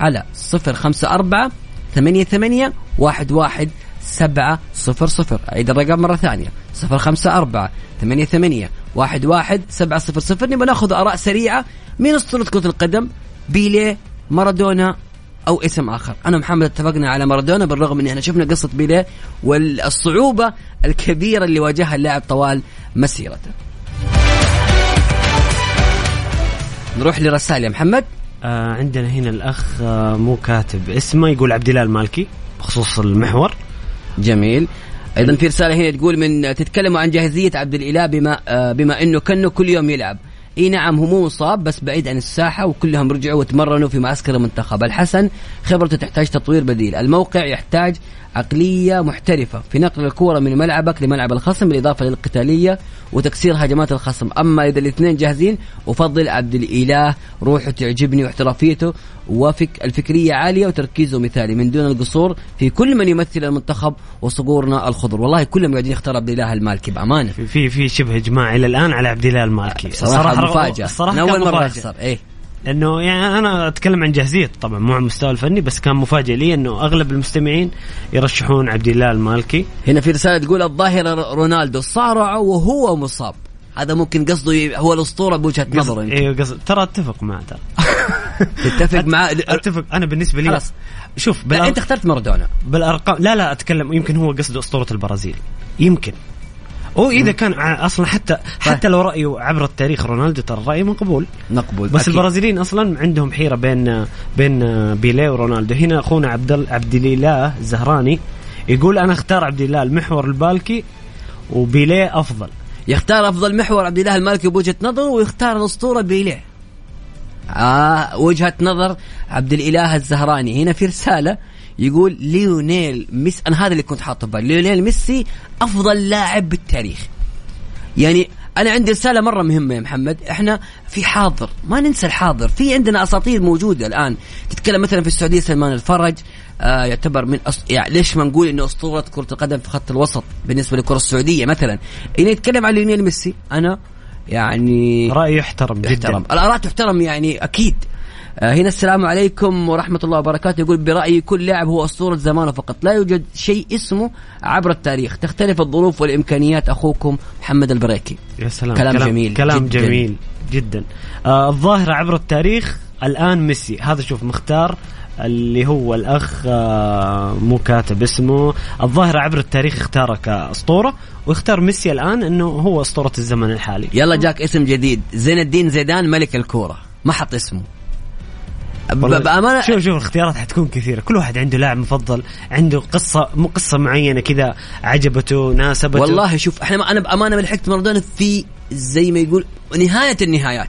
على 054 88 11 700 أعيد الرقم مرة ثانية. 054 88 11 700 نبغى ناخذ آراء سريعة مين أسطورة كرة القدم. بيليه مارادونا أو اسم آخر. أنا ومحمد اتفقنا على مارادونا بالرغم إن إحنا شفنا قصة بيليه والصعوبة الكبيرة اللي واجهها اللاعب طوال مسيرته. نروح لرسائل يا محمد. آه عندنا هنا الأخ آه مو كاتب اسمه يقول عبد الله المالكي بخصوص المحور. جميل. أيضا في رسالة هنا تقول من تتكلموا عن جاهزية عبد الإله بما آه بما إنه كأنه كل يوم يلعب. إي نعم هو مو مصاب بس بعيد عن الساحة وكلهم رجعوا وتمرنوا في معسكر المنتخب. الحسن خبرته تحتاج تطوير بديل. الموقع يحتاج عقلية محترفة في نقل الكورة من ملعبك لملعب الخصم بالإضافة للقتالية وتكسير هجمات الخصم. أما إذا الاثنين جاهزين أفضل عبد الإله روحه تعجبني واحترافيته. وفك الفكرية عالية وتركيزه مثالي من دون القصور في كل من يمثل المنتخب وصقورنا الخضر. والله كلهم قاعدين يختار عبد الإله المالكي بأمانة. في في شبه إجماع إلى الآن على عبد الله المالكي. صراحة مفاجأة. الصراحه أنا أول كان مرة مفاجأة. اخسر إيه. لأنه يعني أنا أتكلم عن جاهزيه طبعا مو عن المستوى الفني بس كان مفاجئ لي إنه أغلب المستمعين يرشحون عبد الله المالكي. هنا في رسالة تقول الظاهرة رونالدو صارع وهو مصاب. هذا ممكن قصده هو الأسطورة بوجهة نظره. أيوه قصد ترى أتفق معه ترى. تتفق مع أتفق. أنا بالنسبة لي خلاص. شوف لا بالأر- أنت اخترت مارادونا. بالارقام لا لا أتكلم يمكن هو قصده أسطورة البرازيل. يمكن. أو إذا كان أصلا حتى حتى لو رأيه عبر التاريخ رونالدو ترى راي مقبول. مقبول. بس أكيد. البرازيليين أصلا عندهم حيرة بين بين بيليه ورونالدو. هنا أخونا عبد عبد الإله الزهراني يقول أنا أختار عبد الله المحور البالكي وبيليه أفضل. يختار أفضل محور عبد الله المالكي بوجهة نظره ويختار الأسطورة بيليه آه وجهة نظر عبد الإله الزهراني. هنا في رسالة يقول ليونيل ميسي أنا هذا اللي كنت حاطه بالي. ليونيل ميسي أفضل لاعب بالتاريخ. يعني أنا عندي رسالة مرة مهمة يا محمد. إحنا في حاضر. ما ننسى الحاضر. في عندنا أساطير موجودة الآن. تتكلم مثلا في السعودية سلمان الفرج آه يعتبر من أس... يعني ليش ما نقول إنه أسطورة كرة القدم في خط الوسط بالنسبة للكره السعودية مثلا؟ اللي يتكلم عن ليونيل ميسي. أنا يعني رايه يحترم جدا. يحترم. الآراء تحترم يعني أكيد. هنا السلام عليكم ورحمة الله وبركاته. يقول برأيي كل لاعب هو أسطورة زمانه فقط. لا يوجد شيء اسمه عبر التاريخ. تختلف الظروف والإمكانيات. أخوكم محمد البريكي. يا سلام. كلام جميل كلام جداً. جميل جدا. آه الظاهرة عبر التاريخ الآن ميسي. هذا شوف مختار اللي هو الأخ آه مو كاتب اسمه. الظاهرة عبر التاريخ اختاره كأسطورة واختار ميسي الآن أنه هو أسطورة الزمن الحالي. يلا جاك اسم جديد. زين الدين زيدان ملك الكورة. ما حط اسمه. ب- والله بأمانة شوف شوف الاختيارات حتكون كثيرة. كل واحد عنده لاعب مفضل عنده قصة مو قصة معينة كذا عجبته ناسبته. والله شوف إحنا أنا بأمانة لحقت مارادونا في زي ما يقول نهاية النهايات.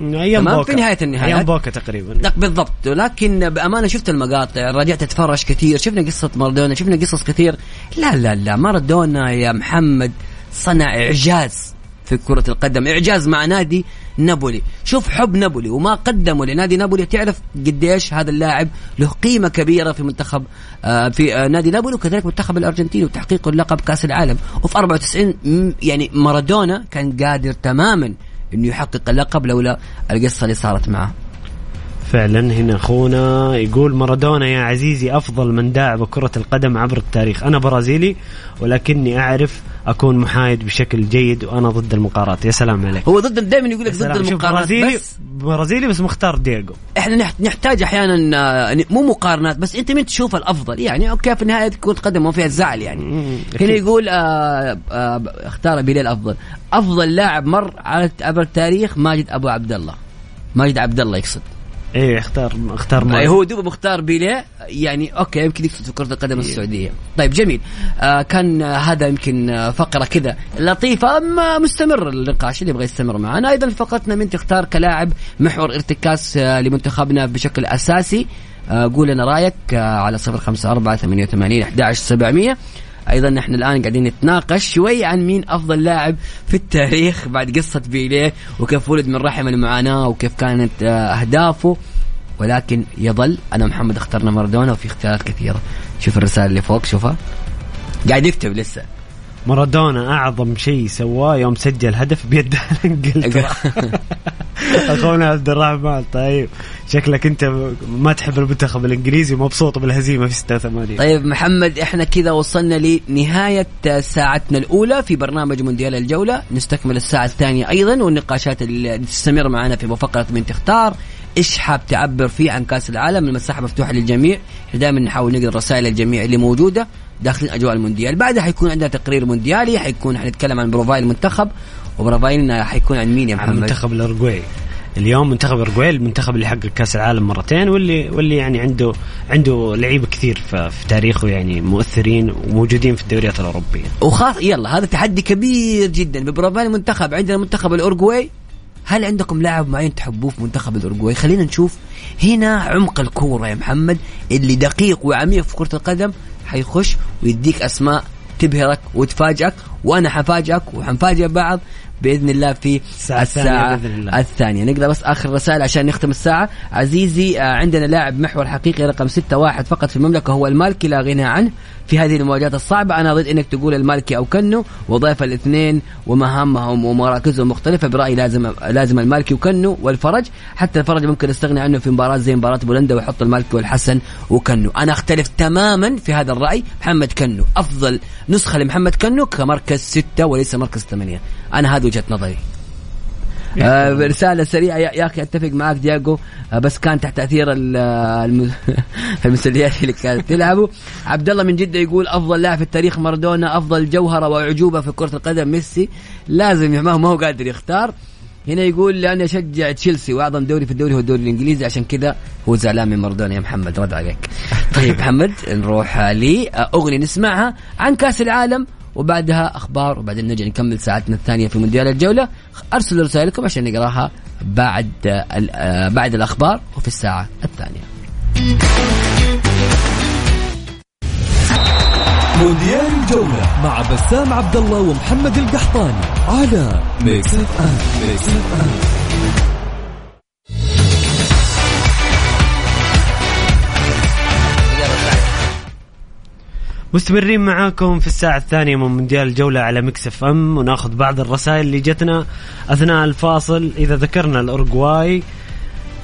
أيام تمام؟ بوكا. في نهاية النهايات. أيام بوكا تقريبا. لا بالضبط. لكن بأمانة شفت المقاطع رجعت أتفرج كثير شفنا قصة مارادونا شفنا قصص كثير. لا لا لا مارادونا يا محمد صنع إعجاز. في كرة القدم. إعجاز مع نادي نابولي. شوف حب نابولي وما قدمه لنادي نابولي. تعرف قديش هذا اللاعب له قيمة كبيرة في منتخب آه في آه نادي نابولي وكذلك منتخب الأرجنتين وتحقيقه اللقب كأس العالم. وفي 94 م- يعني مارادونا كان قادر تماما إنه يحقق اللقب لولا القصة اللي صارت معه. فعلا هنا أخونا يقول مارادونا يا عزيزي أفضل من داعب كرة القدم عبر التاريخ، أنا برازيلي ولكني أعرف أكون محايد بشكل جيد وأنا ضد المقارنات، يا سلام عليك. هو ضد دائما يقول لك ضد المقارنات برازيلي بس برازيلي بس مختار دييغو. إحنا نح- نحتاج أحيانا آه، مو مقارنات بس أنت مين تشوف الأفضل؟ يعني okay في النهاية كره قدم ما فيها الزعل يعني. هنا. يقول آه آه اختار بيليه الافضل أفضل لاعب مر على عبر التاريخ ماجد أبو عبد الله. ماجد عبد الله يقصد. إيه اختار اختار آه مارادونا. هو دوب مختار بيليه. يعني أوكي يمكن يقصد في كرة القدم السعودية. طيب جميل. آه كان هذا يمكن آه فقرة كذا لطيفة أما مستمر النقاش اللي يبغى يستمر معنا. أيضا فقرتنا من تختار كلاعب محور ارتكاز آه لمنتخبنا بشكل أساسي. آه قول لنا رأيك آه على صفر خمسة أربعة ثمانية وثمانين أحد سبعمية. أيضا نحن الآن قاعدين نتناقش شوي عن مين أفضل لاعب في التاريخ بعد قصة بيليه وكيف ولد من رحم المعاناة وكيف كانت آه أهدافه. ولكن يظل أنا محمد اخترنا مارادونا وفي اختيارات كثيرة. شوف الرسالة اللي فوق شوفها. قاعد يكتب لسه. مارادونا أعظم شيء سواه يوم سجل هدف بيد إنجلترا. أخونا عبد الرحمن طيب. شكلك أنت ما تحب المنتخب الإنجليزي ومبسوط بالهزيمة في 86 طيب محمد إحنا كذا وصلنا لنهاية ساعتنا الأولى في برنامج مونديال الجولة. نستكمل الساعة الثانية أيضا والنقاشات اللي تستمر معنا في فقره من تختار. إيش حاب تعبر فيه عن كأس العالم؟ المساحة مفتوحة للجميع دائما نحاول نقرأ رسائل الجميع اللي موجودة. داخل أجواء المونديال. بعدها حيكون عندنا تقرير مونديالي حيكون حنتكلم عن profile المنتخب و profile نا حيكون عن مين يا عن محمد؟ منتخب الاورجواي اليوم منتخب الاورجواي المنتخب اللي حقق كأس العالم مرتين واللي واللي يعني عنده عنده لعيبه كثير في, في تاريخه يعني مؤثرين وموجودين في الدوريات الأوروبية. وخاص يلا هذا تحدي كبير جدا. ب profile المنتخب عندنا منتخب الاورجواي هل عندكم لاعب معين تحبوه في منتخب الاورجواي خلينا نشوف هنا عمق الكورة يا محمد اللي دقيق وعميق في كرة القدم. حيخش ويديك أسماء تبهرك وتفاجئك وأنا حفاجئك وحنفاجئ بعض. بإذن الله في الساعة الثانية الساعة الله. الثانية. نقرا بس آخر رسائل عشان نختم الساعة. عزيزي آه، عندنا لاعب محور حقيقي رقم ستة واحد فقط في المملكة هو المالكي لا غنى عنه في هذه المواجهات الصعبة. أنا ضد أنك تقول المالكي أو كنو وضيف الاثنين ومهامهم ومراكزهم مختلفة برأيي لازم لازم المالكي وكنو والفرج. حتى الفرج ممكن نستغني عنه في مباراة زي مباراة بولندا ويحط المالكي والحسن وكنو. أنا أختلف تماما في هذا الرأي. محمد كنو أفضل نسخة لمحمد كنو كمركز ستة وليس مركز ثمانية. أنا هذه وجهة نظري. آه رسالة سريعة. يا يا أخي أتفق معك دياغو. آه بس كان تحت تأثير ال- الم- المسليات اللي كانت تلعبه عبد الله من جدة يقول أفضل لاعب في التاريخ مارادونا أفضل جوهرة وأعجوبة في كرة القدم ميسي. لازم ما هو ما هو قادر يختار. هنا يقول لأني أشجع تشيلسي وأعظم دوري في الدوري هو الدوري الإنجليزي. عشان كذا هو زعلان من مارادونا. يا محمد رد عليك. طيب محمد نروح لأغنية نسمعها عن كأس العالم وبعدها أخبار وبعدين نجي نكمل ساعتنا الثانية في مونديال الجولة. أرسلوا رسائلكم عشان نقراها بعد آه، بعد الأخبار وفي الساعة الثانية. مونديال الجولة مع بسام عبد الله ومحمد القحطاني على ميكس اف ام ميكس اف ام مستمرين معاكم في الساعة الثانية من مونديال الجولة على Mix FM وناخذ بعض الرسائل اللي جتنا أثناء الفاصل. إذا ذكرنا الأورجواي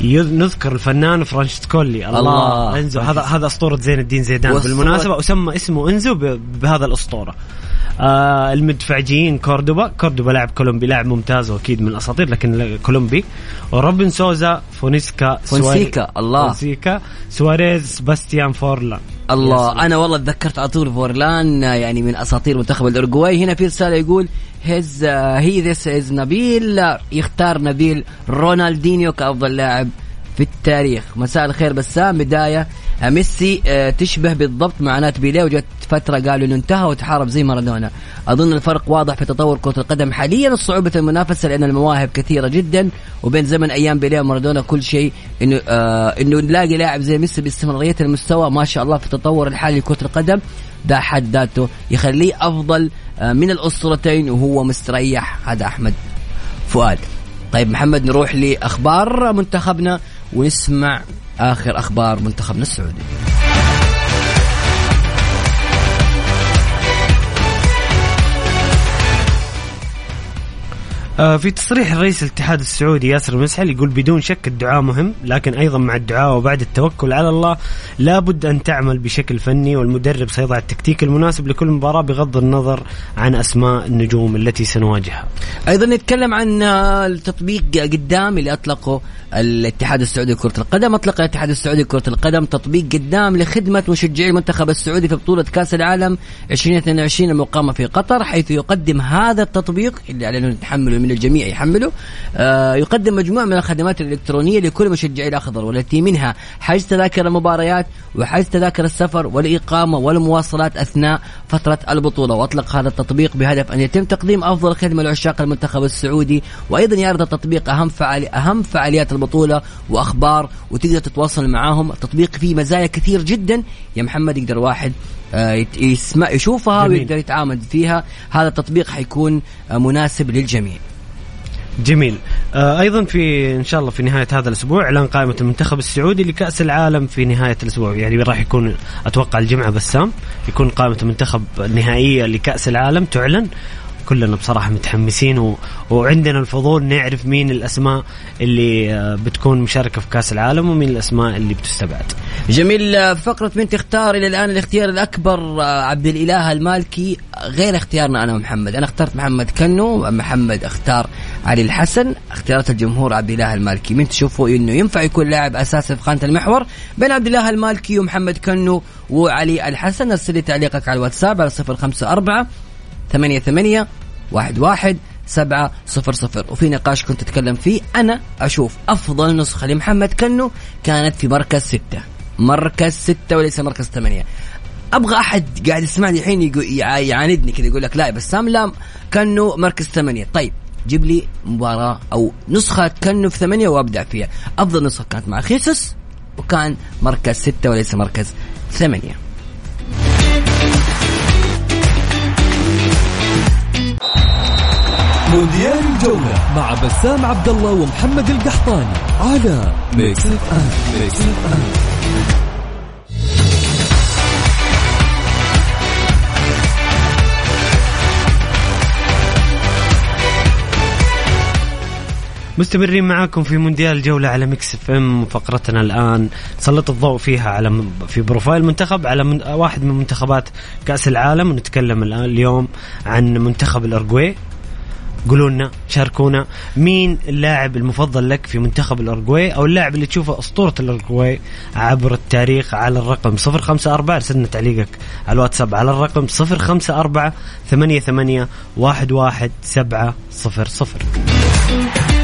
نذكر الفنان فرانشسكولي الله, الله. إنزو هذا هذا أسطورة زين الدين زيدان. بالمناسبة وسمى ابنه إنزو بهذا الأسطورة. آه المدفعجيين كوردوبا. كوردوبا لاعب كولومبي لاعب ممتاز وأكيد من الأساطير لكن كولومبي. وروبن سوزا فونيسكا فونسيكا، الله. فونسيكا سواريز سباستيان فورلان يا الله. أنا والله تذكرت على طول فورلان يعني من أساطير منتخب الاورجواي هنا في رسالة يقول he's he this is نبيل يختار نبيل رونالدينيو كأفضل لاعب. التاريخ مساء الخير بسام. بداية آه، ميسي آه، تشبه بالضبط معاناة بيليه. وجت فترة قالوا إنه انتهى وتحارب زي مارادونا. أظن الفرق واضح في تطور كرة القدم. حاليا صعوبه المنافسة لأن المواهب كثيرة جدا. وبين زمن أيام بيليه ومارادونا كل شيء إنه آه إنه نلاقي لاعب زي ميسي باستمرارية المستوى ما شاء الله في التطور الحالي لكرة القدم. ده حد ذاته يخليه أفضل آه من الاسطورتين وهو مستريح. هذا أحمد فؤاد. طيب محمد نروح لأخبار منتخبنا. ونسمع آخر أخبار منتخبنا السعودي. في تصريح رئيس الاتحاد السعودي ياسر المسحل يقول بدون شك الدعاء مهم لكن أيضا مع الدعاء وبعد التوكل على الله لابد أن تعمل بشكل فني والمدرب سيضع التكتيك المناسب لكل مباراة بغض النظر عن أسماء النجوم التي سنواجهها. أيضا نتكلم عن آه، التطبيق قدام اللي أطلقه الاتحاد السعودي لكرة القدم أطلق الاتحاد السعودي لكرة القدم تطبيق قدام لخدمة مشجعي المنتخب السعودي في بطولة كأس العالم 2022 المقامة في قطر حيث يقدم هذا التطبيق اللي نتحمله من الجميع يحمله. آه يقدم مجموعة من الخدمات الإلكترونية لكل مشجعي الأخضر والتي منها حجز تذاكر المباريات وحجز تذاكر السفر والإقامة والمواصلات أثناء فترة البطولة. وأطلق هذا التطبيق بهدف أن يتم تقديم أفضل خدمة لعشاق المنتخب السعودي وأيضا يعرض التطبيق أهم فعالي أهم فعاليات البطولة وأخبار وتقدر تتواصل معاهم. التطبيق فيه مزايا كثير جدا. يا محمد يقدر واحد آه، يسمع يشوفها جميل. ويقدر يتعامل فيها. هذا التطبيق حيكون آه، مناسب للجميع. جميل. آه أيضا في إن شاء الله في نهاية هذا الأسبوع إعلان قائمه المنتخب السعودي لكأس العالم في نهاية الأسبوع. يعني راح يكون أتوقع الجمعة بسام يكون قائمة المنتخب النهائية لكأس العالم تعلن. كلنا بصراحة متحمسين و... وعندنا الفضول نعرف مين الأسماء اللي آه، بتكون مشاركة في كأس العالم ومين الأسماء اللي بتستبعد. جميل آه، في فقرة من تختار إلى الآن الاختيار الأكبر آه، عبد الإله المالكي غير اختيارنا أنا ومحمد. أنا اخترت محمد كنو محمد اختار علي الحسن اختيارات الجمهور عبد الإله المالكي. من تشوفوا إنه ينفع يكون لاعب أساسي في خانة المحور بين عبد الإله المالكي ومحمد كنو وعلي الحسن. أرسل لي تعليقك على الواتساب على صفر خمسة أربعة ثمانية ثمانية واحد واحد سبعة صفر صفر. وفي نقاش كنت أتكلم فيه أنا أشوف أفضل نسخة لمحمد كنو كانت في مركز ستة. مركز ستة وليس مركز ثمانية. أبغى أحد قاعد يسمعني الحين يعاندني كذا يقول لك لا يا بسام لا كانه مركز ثمانية. طيب جيب لي مباراة أو نسخة كانه في ثمانية وابدع فيها. أفضل نسخة كانت مع خيسوس وكان مركز ستة وليس مركز ثمانية. مونديال الجولة مع بسام عبد الله ومحمد القحطاني على Mix FM Mix FM مستمرين معاكم في مونديال الجولة على Mix FM فقرتنا الآن سلط الضوء فيها على في profile منتخب على من واحد من منتخبات كأس العالم. ونتكلم الآن اليوم عن منتخب الأرجواي قولوا لنا شاركونا. مين اللاعب المفضل لك في منتخب الأورجواي أو اللاعب اللي تشوفه أسطورة الأورجواي عبر التاريخ على الرقم 054 أرسلنا تعليقك على الواتساب على الرقم 054 88 11700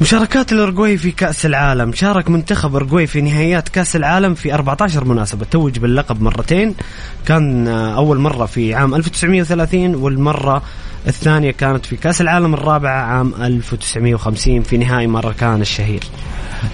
مشاركات الأورجواي في كأس العالم. شارك منتخب أورجواي في نهائيات كأس العالم في 14 مناسبة. توج باللقب مرتين. كان آه، أول مرة في عام 1930 والمرة الثانية كانت في كأس العالم الرابعة عام 1950 في نهائي ماراكانا الشهير.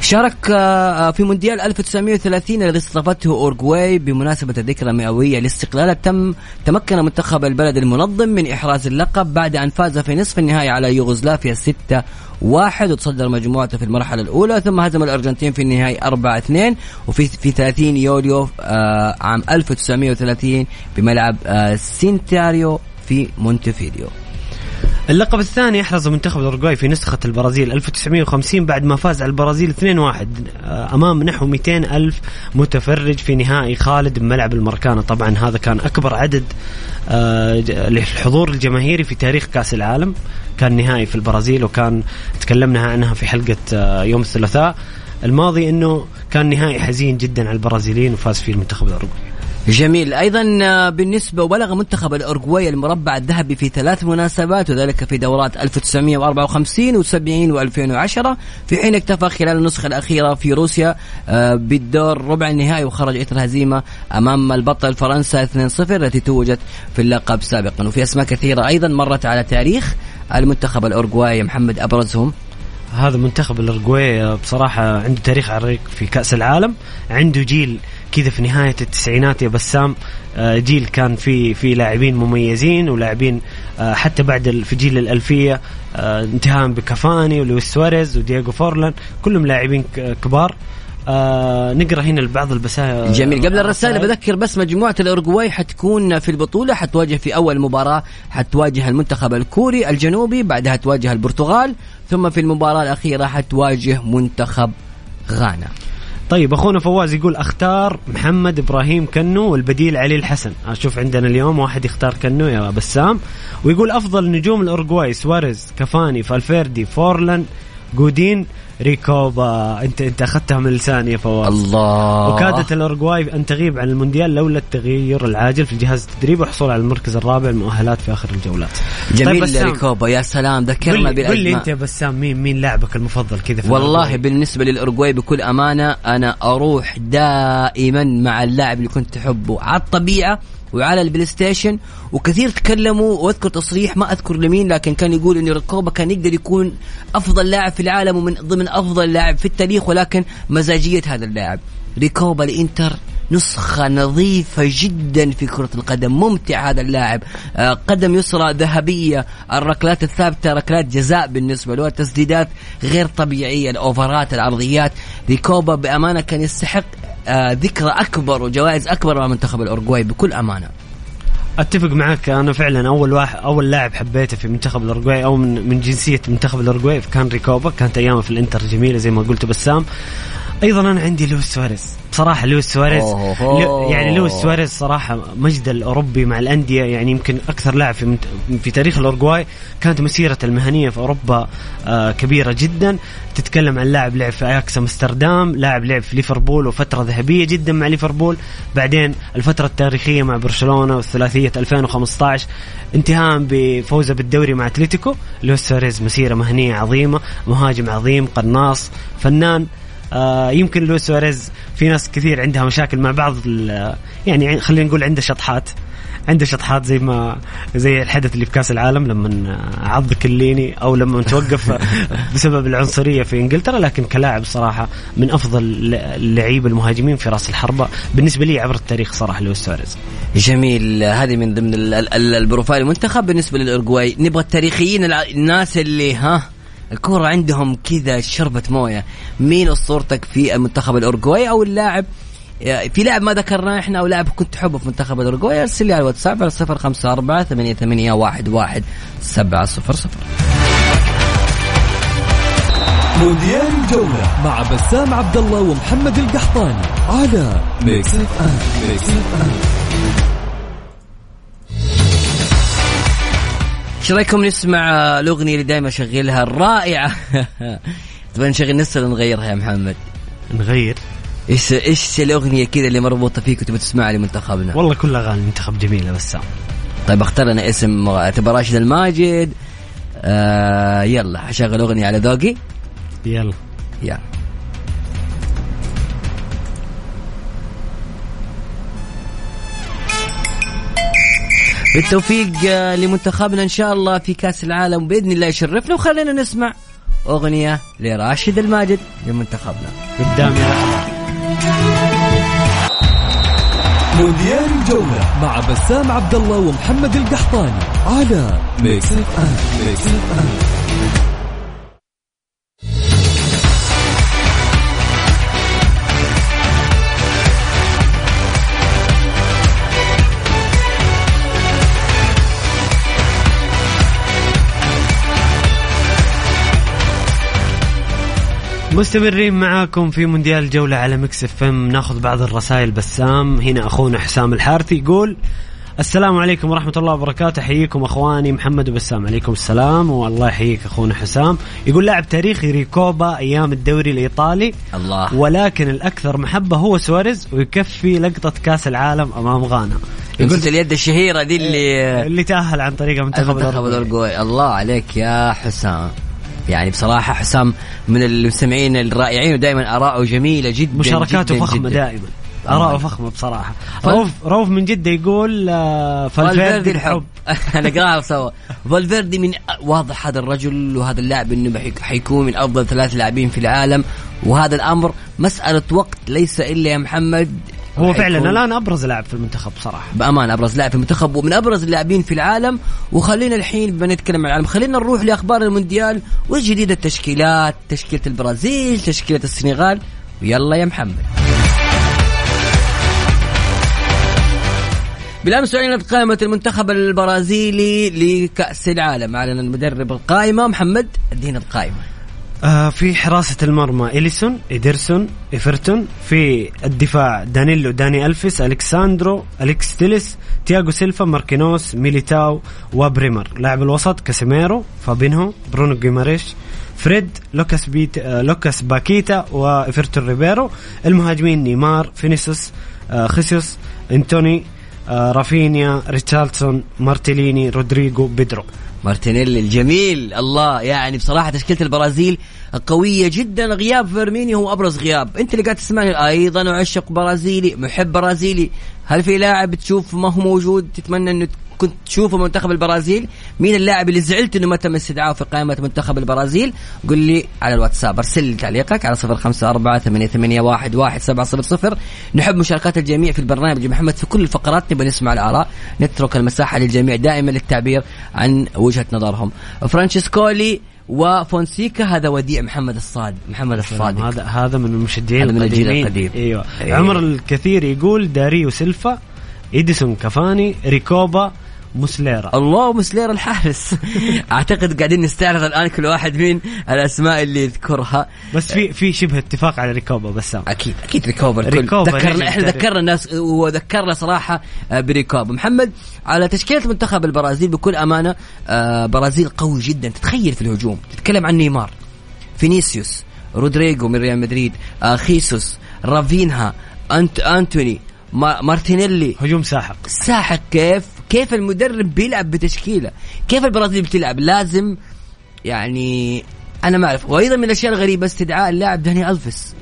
شارك آه، في مونديال 1930 الذي استضافته أورجواي بمناسبة الذكرى المئويه لاستقلالها تم تمكن منتخب البلد المنظم من إحراز اللقب بعد أن فاز في نصف النهائي على يوغوسلافيا 6 واحد وتصدر مجموعته في المرحلة الأولى ثم هزم الأرجنتين في النهائي 4 2 وفي في 30 يوليو آه، عام 1930 بملعب آه، سنتيناريو في مونتفيديو اللقب الثاني احرز منتخب الاورجواي في نسخة البرازيل 1950 بعد ما فاز على البرازيل 2-1 آه، أمام نحو 200 ألف متفرج في نهائي خالد بملعب الماراكانا. طبعا هذا كان أكبر عدد آه، للحضور الجماهيري في تاريخ كأس العالم. كان نهائي في البرازيل وكان تكلمنا عنها في حلقة آه، يوم الثلاثاء. الماضي إنه كان نهائي حزين جدا على البرازيليين وفاز فيه المنتخب الاورجواي جميل. أيضا آه، بالنسبة وبلغ منتخب الاورجواي المربع الذهبي في ثلاث مناسبات وذلك في دورات 1954 و70 و2010 في حين اكتفى خلال النسخة الأخيرة في روسيا آه، بالدور ربع النهائي وخرج اثر هزيمة أمام البطل فرنسا 2-0 التي توجت في اللقب سابقا. وفي أسماء كثيرة أيضا مرت على تاريخ المنتخب الاورجواي محمد أبرزهم. هذا منتخب الاورجواي آه، بصراحة عنده تاريخ عريق في كأس العالم. عنده جيل كذا في نهاية التسعينات يا بسام. آه، جيل كان في في لاعبين مميزين ولاعبين آه، حتى بعد في جيل الألفية انتهاء بكافاني ولويس سواريز ودييغو فورلان كلهم لاعبين كبار. آه نقرأ هنا بعض الرسائل. جميل. قبل الرسائل بذكر بس مجموعة الاورجواي حتكون في البطولة حتواجه في أول مباراة حتواجه المنتخب الكوري الجنوبي بعدها تواجه البرتغال. ثم في المباراة الأخيرة حتواجه منتخب غانا. طيب أخونا فواز يقول أختار محمد إبراهيم كنو والبديل علي الحسن. أشوف عندنا اليوم واحد يختار كنو يا بسام. ويقول أفضل نجوم الاورجواي سواريز كافاني فالفيردي فورلان جودين ريكوبا انت انت اخذتها من لساني يا فواز. الله. وكادت الاورجواي أن تغيب عن المونديال لولا التغير العاجل في جهاز التدريب والحصول على المركز الرابع المؤهل في آخر الجولات. جميل طيب ريكوبا يا سلام ذكرنا لي- قل لي. انت يا بسام مين مين لاعبك المفضل كذا والله الأورجواي؟ بالنسبة للأورجواي بكل أمانة أنا أروح دائما مع اللاعب اللي كنت أحبه على الطبيعة وعلى ال PlayStation وكثير تكلموا واذكر تصريح ما أذكر لمين لكن كان يقول إن ريكوبا كان يقدر يكون أفضل لاعب في العالم ومن ضمن أفضل لاعب في التاريخ ولكن مزاجية هذا اللاعب. ريكوبا الانتر نسخة نظيفة جدا في كرة القدم ممتع هذا اللاعب. آه، قدم يسرى ذهبية الركلات الثابتة ركلات جزاء بالنسبة له التسديدات غير طبيعية الأوفرات العرضيات. ريكوبا بأمانة كان يستحق ذكرى أكبر وجوائز أكبر مع منتخب الأورجواي بكل أمانة. أتفق معك أنا فعلا أول واحد أول لاعب حبيته في منتخب الاورجواي أو من من جنسية منتخب الاورجواي كان ريكوبا. كانت أيامه في الإنتر جميلة زي ما قلت بسام. أيضا أنا عندي لويس سواريز. بصراحة لويس سواريز. لو- يعني لويس سواريز صراحة مجد الاوروبي مع الأندية يعني يمكن أكثر لاعب في. في تاريخ الاورجواي كانت مسيرة المهنية في أوروبا آه كبيرة جدا. تتكلم عن لاعب لعب في أياكس أمستردام لاعب لعب في ليفربول وفترة ذهبية جدا مع ليفربول. بعدين الفترة التاريخية مع برشلونة والثلاثية 2015 انتهاء بفوزه بالدوري مع أتلتيكو. لويس سواريز مسيرة مهنية عظيمة مهاجم عظيم قناص فنان. آه يمكن لويس سواريز في ناس كثير عندها مشاكل مع بعض يعني خلينا نقول عنده شطحات. عنده شطحات زي ما زي الحدث اللي في كأس العالم لما عض كيليني أو لما توقف بسبب العنصرية في إنجلترا لكن كلاعب صراحة من أفضل اللعيبة المهاجمين في راس الحربة بالنسبة لي عبر التاريخ صراحة لويس سواريز. جميل. هذه من ضمن ال- ال- ال- ال profile المنتخب. بالنسبة للأورجواي نبغى التاريخيين الناس اللي ها؟ الكورة عندهم كذا شربة موية. مين أسطورتك في المنتخب الأورجواي أو اللاعب؟ في لاعب ما ذكرناه إحنا أو لاعب كنت تحبه في منتخب الاورجواي ارسل لي على الواتساب على 054 88 11 700 مونديال الجولة مع بسام عبد الله ومحمد القحطاني على Mix F M Mix F إيش رأيكم نسمع الأغنية اللي دائما أشغلها الرائعة؟ تبغى نشغل نفسها ولا نغيرها يا محمد. نغير؟ إيش إيش الأغنية كذا اللي مربوطة فيك وتبغى تسمعها لمنتخبنا؟ والله كل أغاني المنتخب جميلة بسام طيب اختار لنا اسم تبى راشد الماجد؟ آه يلا حشغل أغنية على ذوقي. يلا. يلا. بالتوفيق آه، لمنتخبنا إن شاء الله في كأس العالم بإذن الله يشرفنا. وخلينا نسمع أغنية لراشد الماجد لمنتخبنا. قدامي لحظه مونديال الجولة مع بسام عبد الله ومحمد القحطاني على Mix FM Mix FM مستمرين معاكم في مونديال الجولة على Mix FM. ناخذ بعض الرسائل بسام. هنا أخونا حسام الحارثي يقول السلام عليكم ورحمة الله وبركاته. حييكم أخواني محمد وبسام. عليكم السلام والله يحييك أخونا حسام. يقول لاعب تاريخي ريكوبا أيام الدوري الإيطالي. الله. ولكن الأكثر محبة هو سواريز ويكفي لقطة كأس العالم أمام غانا. لقطة اليد الشهيرة دي اللي اللي تأهل عن طريق الأوروبي. الأورجواي الله عليك يا حسام. يعني بصراحة حسام من المستمعين الرائعين ودائما آراءه جميلة جدا مشاركاته جدا فخمة. دائما. آراءه فخمة بصراحة. روف روف من جدة يقول آه، فالفيردي الحب. الحب. نقراها سوا فالفيردي من واضح هذا الرجل وهذا اللاعب إنه حيكون من أفضل ثلاث لاعبين في العالم. وهذا الأمر مسألة وقت ليس إلا يا محمد. هو فعلا الآن أبرز لاعب في المنتخب صراحة. بأمانة أبرز لاعب في المنتخب ومن أبرز اللاعبين في العالم. وخلينا الحين بما نتكلم عن العالم خلينا نروح لأخبار المونديال وجديد التشكيلات تشكيلة البرازيل تشكيلة السنغال. ويلا يا محمد. بالامس اعلنت قائمة المنتخب البرازيلي لكأس العالم أعلن المدرب القائمة. محمد ادينا القائمة. آه في حراسة المرمى إليسون إيدرسون إيفرتون في الدفاع دانيلو داني ألفيس أليكس ساندرو أليكس تيليس تياغو سيلفا ماركينوس ميليتاو وبريمر. لاعب الوسط كاسيميرو فابينهو برونو جيماريش فريد لوكاس بيت آه لوكاس باكيتا وإيفرتون ريبيرو. المهاجمين نيمار فينيسيوس آه إنتوني آه رافينيا ريتشارليسون مارتينيلي رودريجو بيدرو. مارتينيلي الجميل. الله يعني بصراحة تشكيلة البرازيل قوية جدا. غياب فيرمينيو هو أبرز غياب. أنت اللي قاعد تسمعني أيضا أعشق برازيلي محب برازيلي. هل في لاعب تشوف ما هو موجود تتمنى أنه كنت تشوفه منتخب البرازيل؟ مين اللاعب اللي زعلت إنه ما تم استدعائه في قائمة منتخب البرازيل قل لي على الواتساب أرسل لي تعليقك على صفر خمسة أربعة ثمانية, ثمانية واحد, واحد سبعة صفر صفر نحب مشاركات الجميع في البرنامج محمد في كل الفقرات نبغى نسمع الآراء نترك المساحة للجميع دائما للتعبير عن وجهة نظرهم فرانشيسكولي وفونسيكا هذا وديع محمد الصادق محمد الصادق هذا هذا من المشجعين هذا من الجيل. القديم. أيوه أيوة. عمر الكثير يقول داريو سيلفا ايديسون كافاني ريكوبا مسليرا الله مسليرا الحارس. أعتقد قاعدين نستعرض الآن كل واحد من الأسماء اللي يذكرها. بس في في شبه اتفاق على ريكوبا بسام أكيد أكيد ريكوبا. الكل ريكوبا ذكرنا إحنا. ذكرنا الناس وذكرنا صراحة آه، بريكوبا. محمد على تشكيلة منتخب البرازيل بكل أمانة آه، برازيل قوي جدا. تتخيل في الهجوم. تتكلم عن نيمار فينيسيوس رودريجو من ريال مدريد آه، خيسوس رافينها أنت أنتوني ما- مارتينيلي. هجوم ساحق. ساحق كيف؟ كيف المدرب بيلعب بتشكيلة؟ كيف البرازيل بتلعب؟ لازم يعني أنا ما أعرف. وأيضا من الأشياء الغريبة استدعاء اللاعب داني ألفيس.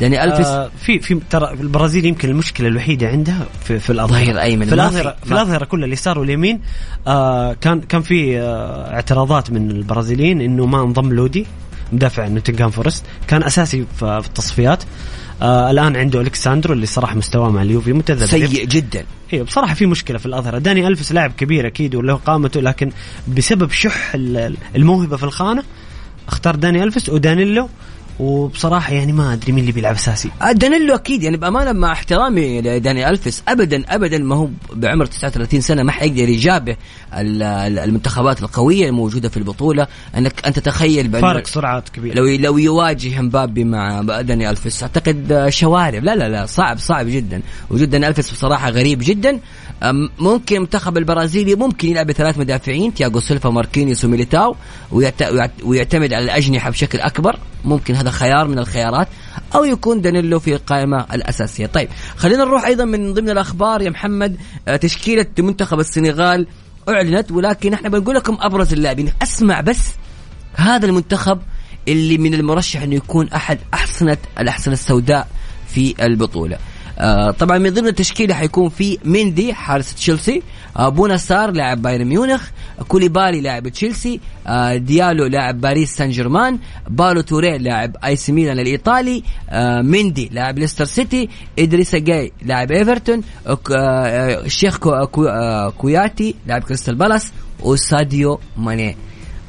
داني ألفيس. آه في في ترى البرازيل يمكن المشكلة الوحيدة عندها في في الأظهرة. أيمن. في الاظهره في- الأظهرة كلها اليسار واليمين. آه كان كان في آه اعتراضات من البرازيليين إنه ما انضم لودي مدافع نوتنغهام فورست. كان أساسي في التصفيات. آه الآن عنده أليكس ساندرو اللي صراحة مستواه مع اليوفي متذبذب. سيء جدا. أيوه بصراحة في مشكلة في الأظهرة. داني الفس لاعب كبير أكيد وله قامته لكن بسبب شح ال- الموهبة في الخانة اختار داني الفس ودانيلو وبصراحة يعني ما أدري مين اللي بيلعب أساسي. آه، دانيلو أكيد يعني بأمانة مع احترامي لداني ألفيس ابدا ابدا ما هو بعمر 39 سنة ما حيقدر يجابه ال- ال- المنتخبات القوية الموجودة في البطولة. أنك أنت تخيل بأن فارق سرعات كبير لو لو يواجه مبابي مع داني ألفيس أعتقد شوارب. لا لا لا صعب صعب جدا. وجود داني ألفيس بصراحة غريب جدا. ممكن المنتخب البرازيلي ممكن يلعب بثلاث مدافعين تياغو سيلفا ماركينيوس وميليتاو ويعت- ويعت- ويعتمد على الأجنحة بشكل أكبر. ممكن هذا خيار من الخيارات أو يكون دانيلو في القائمه الأساسية. طيب خلينا نروح أيضا من ضمن الأخبار. يا محمد آه، تشكيلة منتخب السنغال أعلنت ولكن إحنا بنقول لكم أبرز اللاعبين. أسمع بس هذا المنتخب اللي من المرشح انه يكون أحد أحصنة الأحصنة السوداء في البطولة. آه طبعا من ضمن التشكيلة حيكون في ميندي حارس تشيلسي آه بونا سار لاعب بايرن ميونخ كوليبالي لاعب تشيلسي آه ديالو لاعب باريس سان جيرمان بالو توري لاعب آي سي ميلان الإيطالي آه ميندي لاعب ليستر سيتي ادريسا جاي لاعب إيفرتون آه آه، الشيخ كو كو آه كوياتي لاعب كريستال بالاس وساديو ماني.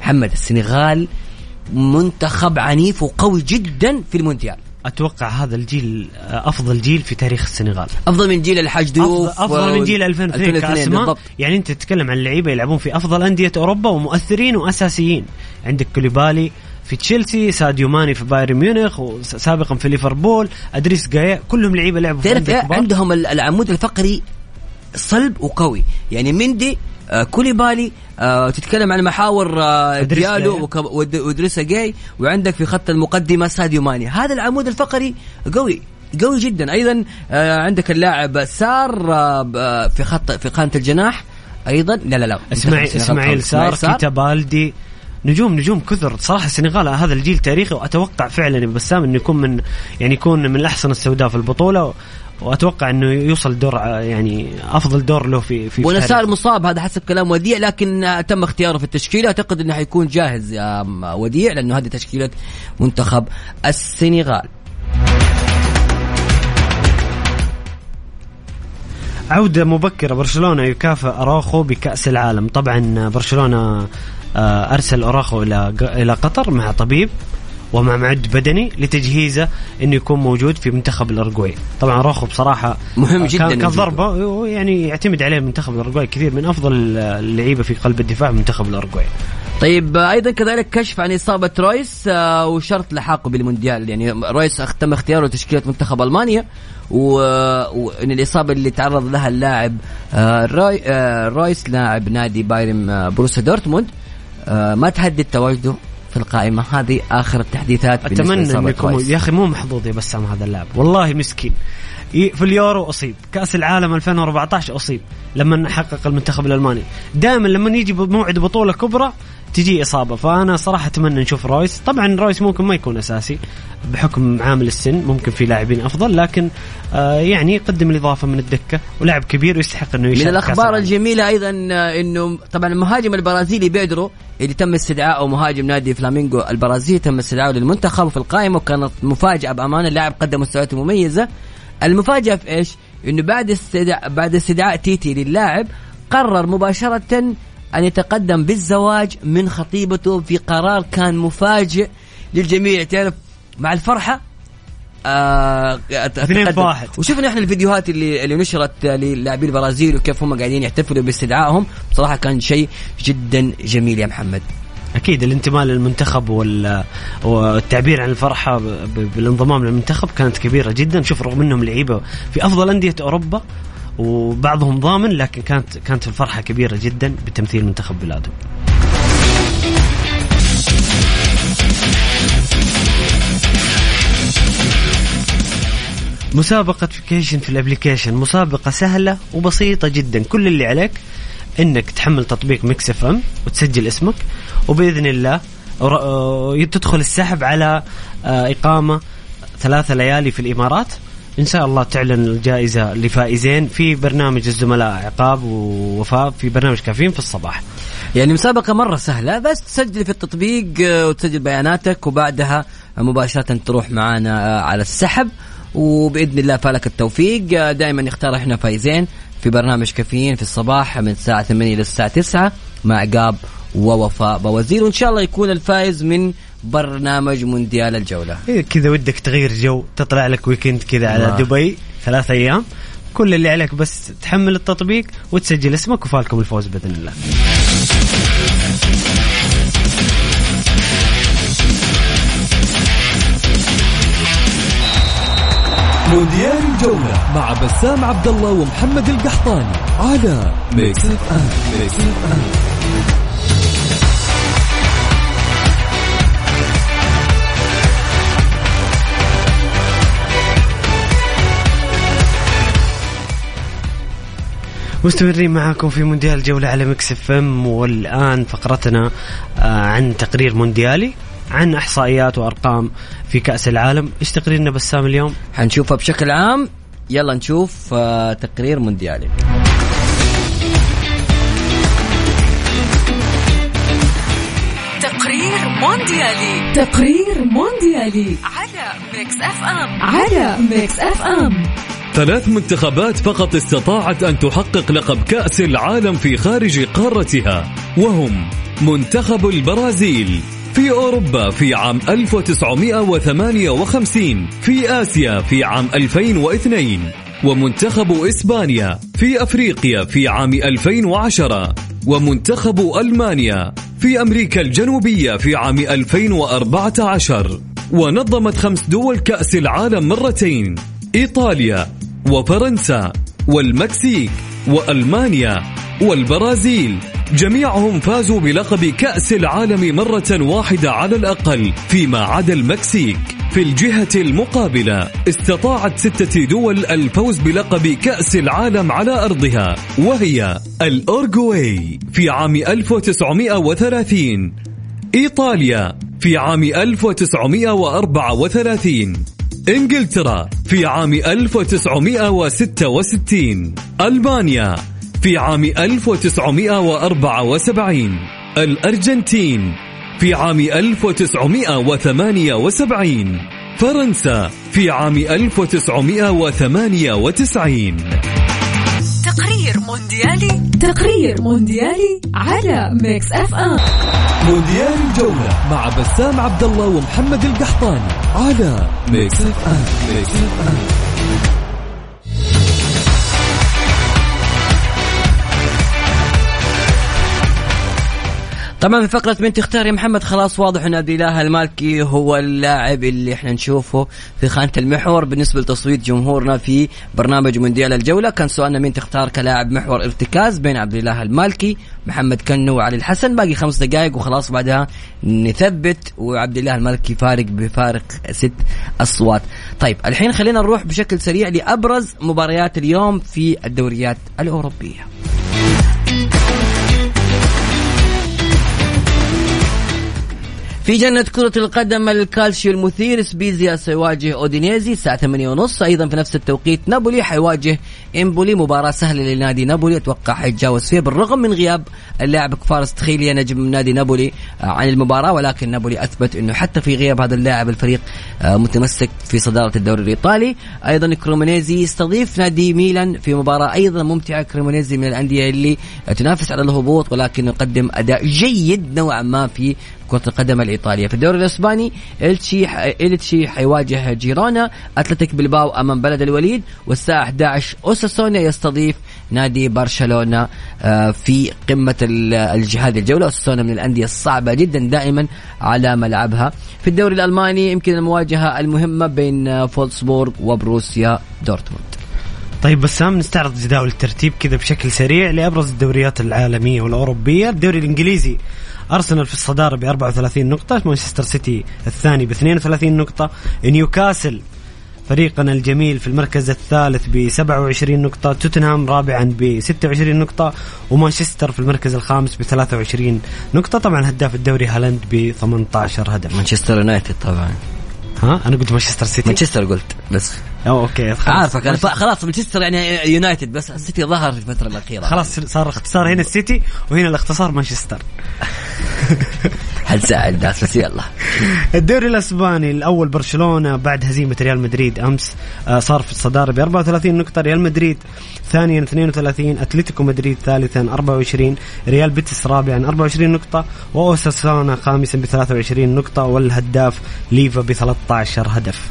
محمد السنغال منتخب عنيف وقوي جدا في المونديال. أتوقع هذا الجيل آه، أفضل جيل في تاريخ السنغال. أفضل من جيل الحاج ضيوف افضل, أفضل من جيل 2002 كاسماء بالضبط. يعني أنت تتكلم عن لعيبة يلعبون في أفضل أندية أوروبا ومؤثرين وأساسيين. عندك كوليبالي في تشيلسي ساديو ماني في بايرن ميونخ وسابقا في ليفربول أدريس جايا كلهم لعيبة لعبوا في تعرف. عندهم ال- العمود الفقري صلب وقوي. يعني مندي كوليبالي آه تتكلم عن محاور آه ديالو جاي. وك- ود- وادريسا جاي وعندك في خط المقدمة ساديو ماني. هذا العمود الفقري قوي قوي جدا. أيضا آه عندك اللاعب سار آه آه، في خط في قائمة الجناح. أيضا لا لا لا إسماعيل. إسماعيل سار كيتا بالدي نجوم نجوم كثر. صراحة السنغال هذا الجيل تاريخي وأتوقع فعلا بسام إنه يكون من يعني يكون من الاحسن السوداء في البطولة. وأتوقع إنه يوصل دور يعني أفضل دور له في في تاريخه. مصاب هذا حسب كلام وديع لكن تم اختياره في التشكيلة. أعتقد إنه حيكون جاهز يا وديع لأنه هذه تشكيلة منتخب السنغال. عودة مبكرة برشلونة يكافئ أراخو بكأس العالم. طبعا برشلونة آه، أرسل أراخو إلى إلى قطر مع طبيب. ومع معد بدني لتجهيزه إنه يكون موجود في منتخب الارجواي طبعا اراخو بصراحة مهم آه، جداً كان. ضربة يعني يعتمد عليه منتخب الارجواي كثير من أفضل اللعيبة في قلب الدفاع منتخب الارجواي طيب أيضا كذلك كشف عن إصابة رويس آه، وشرط لحاقه بالمونديال. يعني رويس تم اختياره تشكيله منتخب ألمانيا وإن الإصابة اللي تعرض لها اللاعب آه، روي رويس لاعب نادي بايرن بروسيا دورتموند ما تهدد تواجده. في القائمة. هذه آخر التحديثات أتمنى إنكم. يا أخي مو محظوظ يا بسام هذا اللاعب. والله مسكين. في اليورو أصيب. كأس العالم 2014 أصيب. لما حقق المنتخب الألماني. دائما لما يجي موعد بطولة كبرى تجي إصابة. فأنا صراحة أتمنى نشوف رويس. طبعا رويس ممكن ما يكون أساسي بحكم عامل السن ممكن في لاعبين أفضل لكن آه يعني يقدم الإضافة من الدكة. ولاعب كبير ويستحق إنه من الأخبار. الجميلة أيضا آه، إنه طبعا المهاجم البرازيلي بيدرو اللي تم استدعائه مهاجم نادي فلامينغو البرازيلي تم استدعائه للمنتخب في القائمة وكانت مفاجأة بأمانة. اللاعب قدم مستويات مميزة. المفاجأة في إيش؟ إنه بعد استدعاء بعد استدعاء تيتي للاعب قرر مباشرة أن يتقدم بالزواج من خطيبته في قرار كان مفاجئ للجميع. تعرف مع الفرحة؟ آه اثنين. واحد. وشفنا إحنا الفيديوهات اللي اللي نشرت للاعبين البرازيل وكيف هم قاعدين يحتفلوا باستدعائهم. بصراحة كان شيء جدا جميل يا محمد. أكيد الانتماء للمنتخب وال- والتعبير عن الفرحة بالانضمام للمنتخب كانت كبيرة جدا. شوف رغم إنهم لعيبة في أفضل أندية أوروبا وبعضهم ضامن لكن كانت كانت الفرحة كبيرة جدا بتمثيل منتخب بلادهم مسابقة vacation في ال application مسابقة سهلة وبسيطة جدا. كل اللي عليك إنك تحمل تطبيق ميكس اف ام وتسجل اسمك وبإذن الله آه، تدخل السحب على آه، إقامة ثلاثة ليالي في الإمارات. إن شاء الله تعلن الجائزة لفائزين في برنامج الزملاء عقاب ووفاء في برنامج كافيين في الصباح. يعني مسابقة مرة سهلة بس تسجل في التطبيق آه، وتسجل بياناتك وبعدها مباشرة تروح معانا آه، على السحب. وبإذن الله فالك التوفيق. آه، دائما نختار إحنا فايزين في برنامج كافيين في الصباح من الساعة 8 إلى الساعة 9 مع عقاب ووفاء بوزير. وإن شاء الله يكون الفائز من برنامج مونديال الجولة. إيه كذا ودك تغير جو تطلع لك weekend كذا على. دبي ثلاث أيام. كل اللي عليك بس تحمل التطبيق وتسجل اسمك وفالكم الفوز بإذن الله. مونديال الجولة مع بسام عبد الله ومحمد القحطاني على ميكس اف ام ميكس اف ام مستمرين معاكم في مونديال الجولة على مكس إف إم والآن فقرتنا آه، عن تقرير مونديالي عن إحصائيات وأرقام في كأس العالم. إيش تقريرنا بسام اليوم؟ حنشوفها بشكل عام. يلا نشوف آه، تقرير مونديالي. تقرير مونديالي. تقرير مونديالي. على ميكس إف إم. على ميكس إف إم. ثلاث منتخبات فقط استطاعت أن تحقق لقب كأس العالم في خارج قارتها وهم منتخب البرازيل في أوروبا في عام 1958 في آسيا في عام 2002 ومنتخب إسبانيا في أفريقيا في عام 2010 ومنتخب ألمانيا في أمريكا الجنوبية في عام 2014 ونظمت خمس دول كأس العالم مرتين إيطاليا وفرنسا والمكسيك وألمانيا والبرازيل. جميعهم فازوا بلقب كأس العالم مرة واحدة على الأقل فيما عدا المكسيك. في الجهة المقابلة استطاعت ستة دول الفوز بلقب كأس العالم على أرضها وهي الأورجواي في عام 1930 إيطاليا في عام 1934 إنجلترا في عام 1966 ألمانيا في عام 1974 الأرجنتين في عام 1978 فرنسا في عام 1998 تقرير مونديالي تقرير مونديالي على ميكس اف ام مونديال الجولة مع بسام عبد الله ومحمد القحطاني على ميكس اف ام ميكس اف ام طبعا في فقرة من تختار يا محمد خلاص واضح إن عبد الاله المالكي هو اللاعب اللي إحنا نشوفه في خانة المحور. بالنسبة لتصويت جمهورنا في برنامج مونديال الجولة كان سؤالنا مين تختار كلاعب محور ارتكاز بين عبد الإله المالكي محمد كنو وعلي الحسن. باقي خمس دقائق وخلاص بعدها نثبت وعبد الإله المالكي فارق بفارق ست أصوات. طيب الحين خلينا نروح بشكل سريع لأبرز مباريات اليوم في الدوريات الأوروبية. في جنة كرة القدم الكالشيو المثير سبيزيا سيواجه أودينيزي الساعة 8 ونص. أيضا في نفس التوقيت نابولي حيواجه إمبولي. مباراة سهلة لنادي نابولي. أتوقع حيتجاوز فيها بالرغم من غياب اللاعب كفاراتسخيليا نجم نادي نابولي آه، عن المباراة. ولكن نابولي أثبت إنه حتى في غياب هذا اللاعب الفريق آه، متمسك في صدارة الدوري الإيطالي. أيضا كريمونيزي يستضيف نادي ميلان في مباراة أيضا ممتعة. كريمونيزي من الأندية اللي تنافس على الهبوط ولكن يقدم أداء جيد نوعا ما في كرة القدم الإيطالية. في الدوري الإسباني إلتشي إلتشي حيواجه جيرونا أتلتيك بلباو أمام بلد الوليد والساعة 11 أوساسونا يستضيف نادي برشلونة آه، في قمة هذه الجولة. أوساسونا من الأندية الصعبة جدا دائما على ملعبها. في الدوري الألماني يمكن المواجهة المهمة بين آه، فولسبورغ وبروسيا دورتموند. طيب بسام نستعرض جداول الترتيب كذا بشكل سريع لأبرز الدوريات العالمية والأوروبية. الدوري الإنجليزي أرسنال في الصدارة ب 34 نقطة مانشستر سيتي الثاني ب 32 نقطة نيوكاسل فريقنا الجميل في المركز الثالث ب 27 نقطة، توتنهام رابعا ب 26 نقطة، ومانشستر في المركز الخامس ب 23 نقطة، طبعا هداف الدوري هالاند ب 18 هدف. مانشستر يونايتد طبعا ها أنا قلت مانشستر سيتي. مانشستر قلت بس okay خلاص. عارفك أنا خلاص مانشستر يعني يونايتد بس السيتي ظهر في الفترة الأخيرة. خلاص صار اختصار هنا السيتي وهنا الاختصار مانشستر. حنساعد الناس بس يلا. الدوري الأسباني الأول برشلونة بعد هزيمة ريال مدريد أمس آه، صار في الصدارة ب 34 نقطة ريال مدريد ثانيا 32 أتلتيكو مدريد ثالثا 24 ريال بيتس رابعا 24 نقطة واوساسونا خامسا ب 23 نقطة والهداف ليفا ب 13 هدف.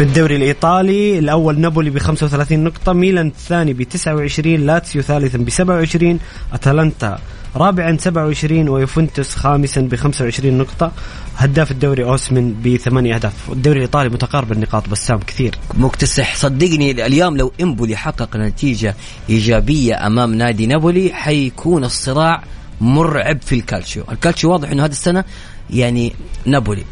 في الدوري الإيطالي. الأول نابولي ب 35 نقطة، ميلان الثاني ب 29 لاتسيو ثالثا ب 27 أتلانتا رابعا 27 ويوفنتوس خامسا ب 25 نقطة. هداف الدوري أوسمن بثمانية أهداف. الدوري الإيطالي متقارب النقاط بسام كثير. مكتسح صدقني اليوم لو إمبولي حقق نتيجة إيجابية أمام نادي نابولي حيكون الصراع مرعب في الكالتشيو، الكالتشيو واضح إنه هذه السنة يعني نابولي.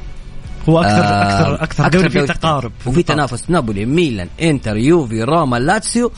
هو أكثر آه، أكثر أكثر دوري فيه تقارب. وفي تنافس نابولي ميلان إنتر يوفي روما لاتسيو.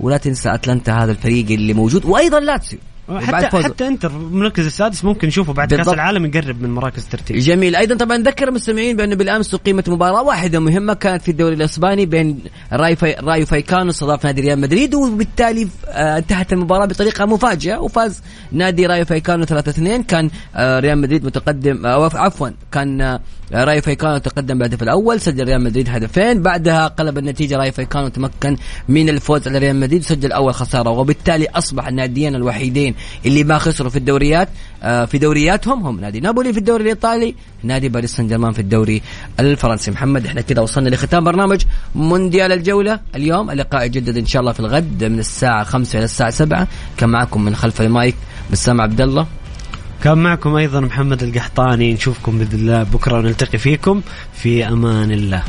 ولا تنسى أتلانتا هذا الفريق اللي موجود. وأيضا لاتسيو. حتى. حتى إنتر المركز السادس ممكن نشوفه بعد كأس بالضبط. العالم يقرب من مراكز الترتيب. جميل. أيضا طبعا نذكر المستمعين بأنه بالأمس اقيمت مباراة واحدة مهمة كانت في الدوري الإسباني بين راي في رايو فايكانو استضاف نادي ريال مدريد وبالتالي آه، انتهت المباراة بطريقة مفاجئة وفاز نادي رايو فايكانو 3-2 كان آه، ريال مدريد متقدم آه، عفوا كان رايو فايكانو تقدم بالهدف الأول سجل ريال مدريد هدفين. بعدها قلب النتيجة رايو فايكانو تمكن من الفوز على ريال مدريد. وسجل أول خسارة وبالتالي أصبح الناديين الوحيدين اللي ما خسروا في الدوريات آه، في دورياتهم هم نادي نابولي في الدوري الإيطالي نادي باريس سان جيرمان في الدوري الفرنسي. محمد إحنا كده وصلنا لختام برنامج مونديال الجولة. اليوم اللقاء يجدد إن شاء الله في الغد من الساعة 5 إلى الساعة 7 كان معكم من خلف المايك بسام عبد الله. كان معكم أيضا محمد القحطاني نشوفكم بإذن الله بكرة ونلتقي فيكم. في أمان الله.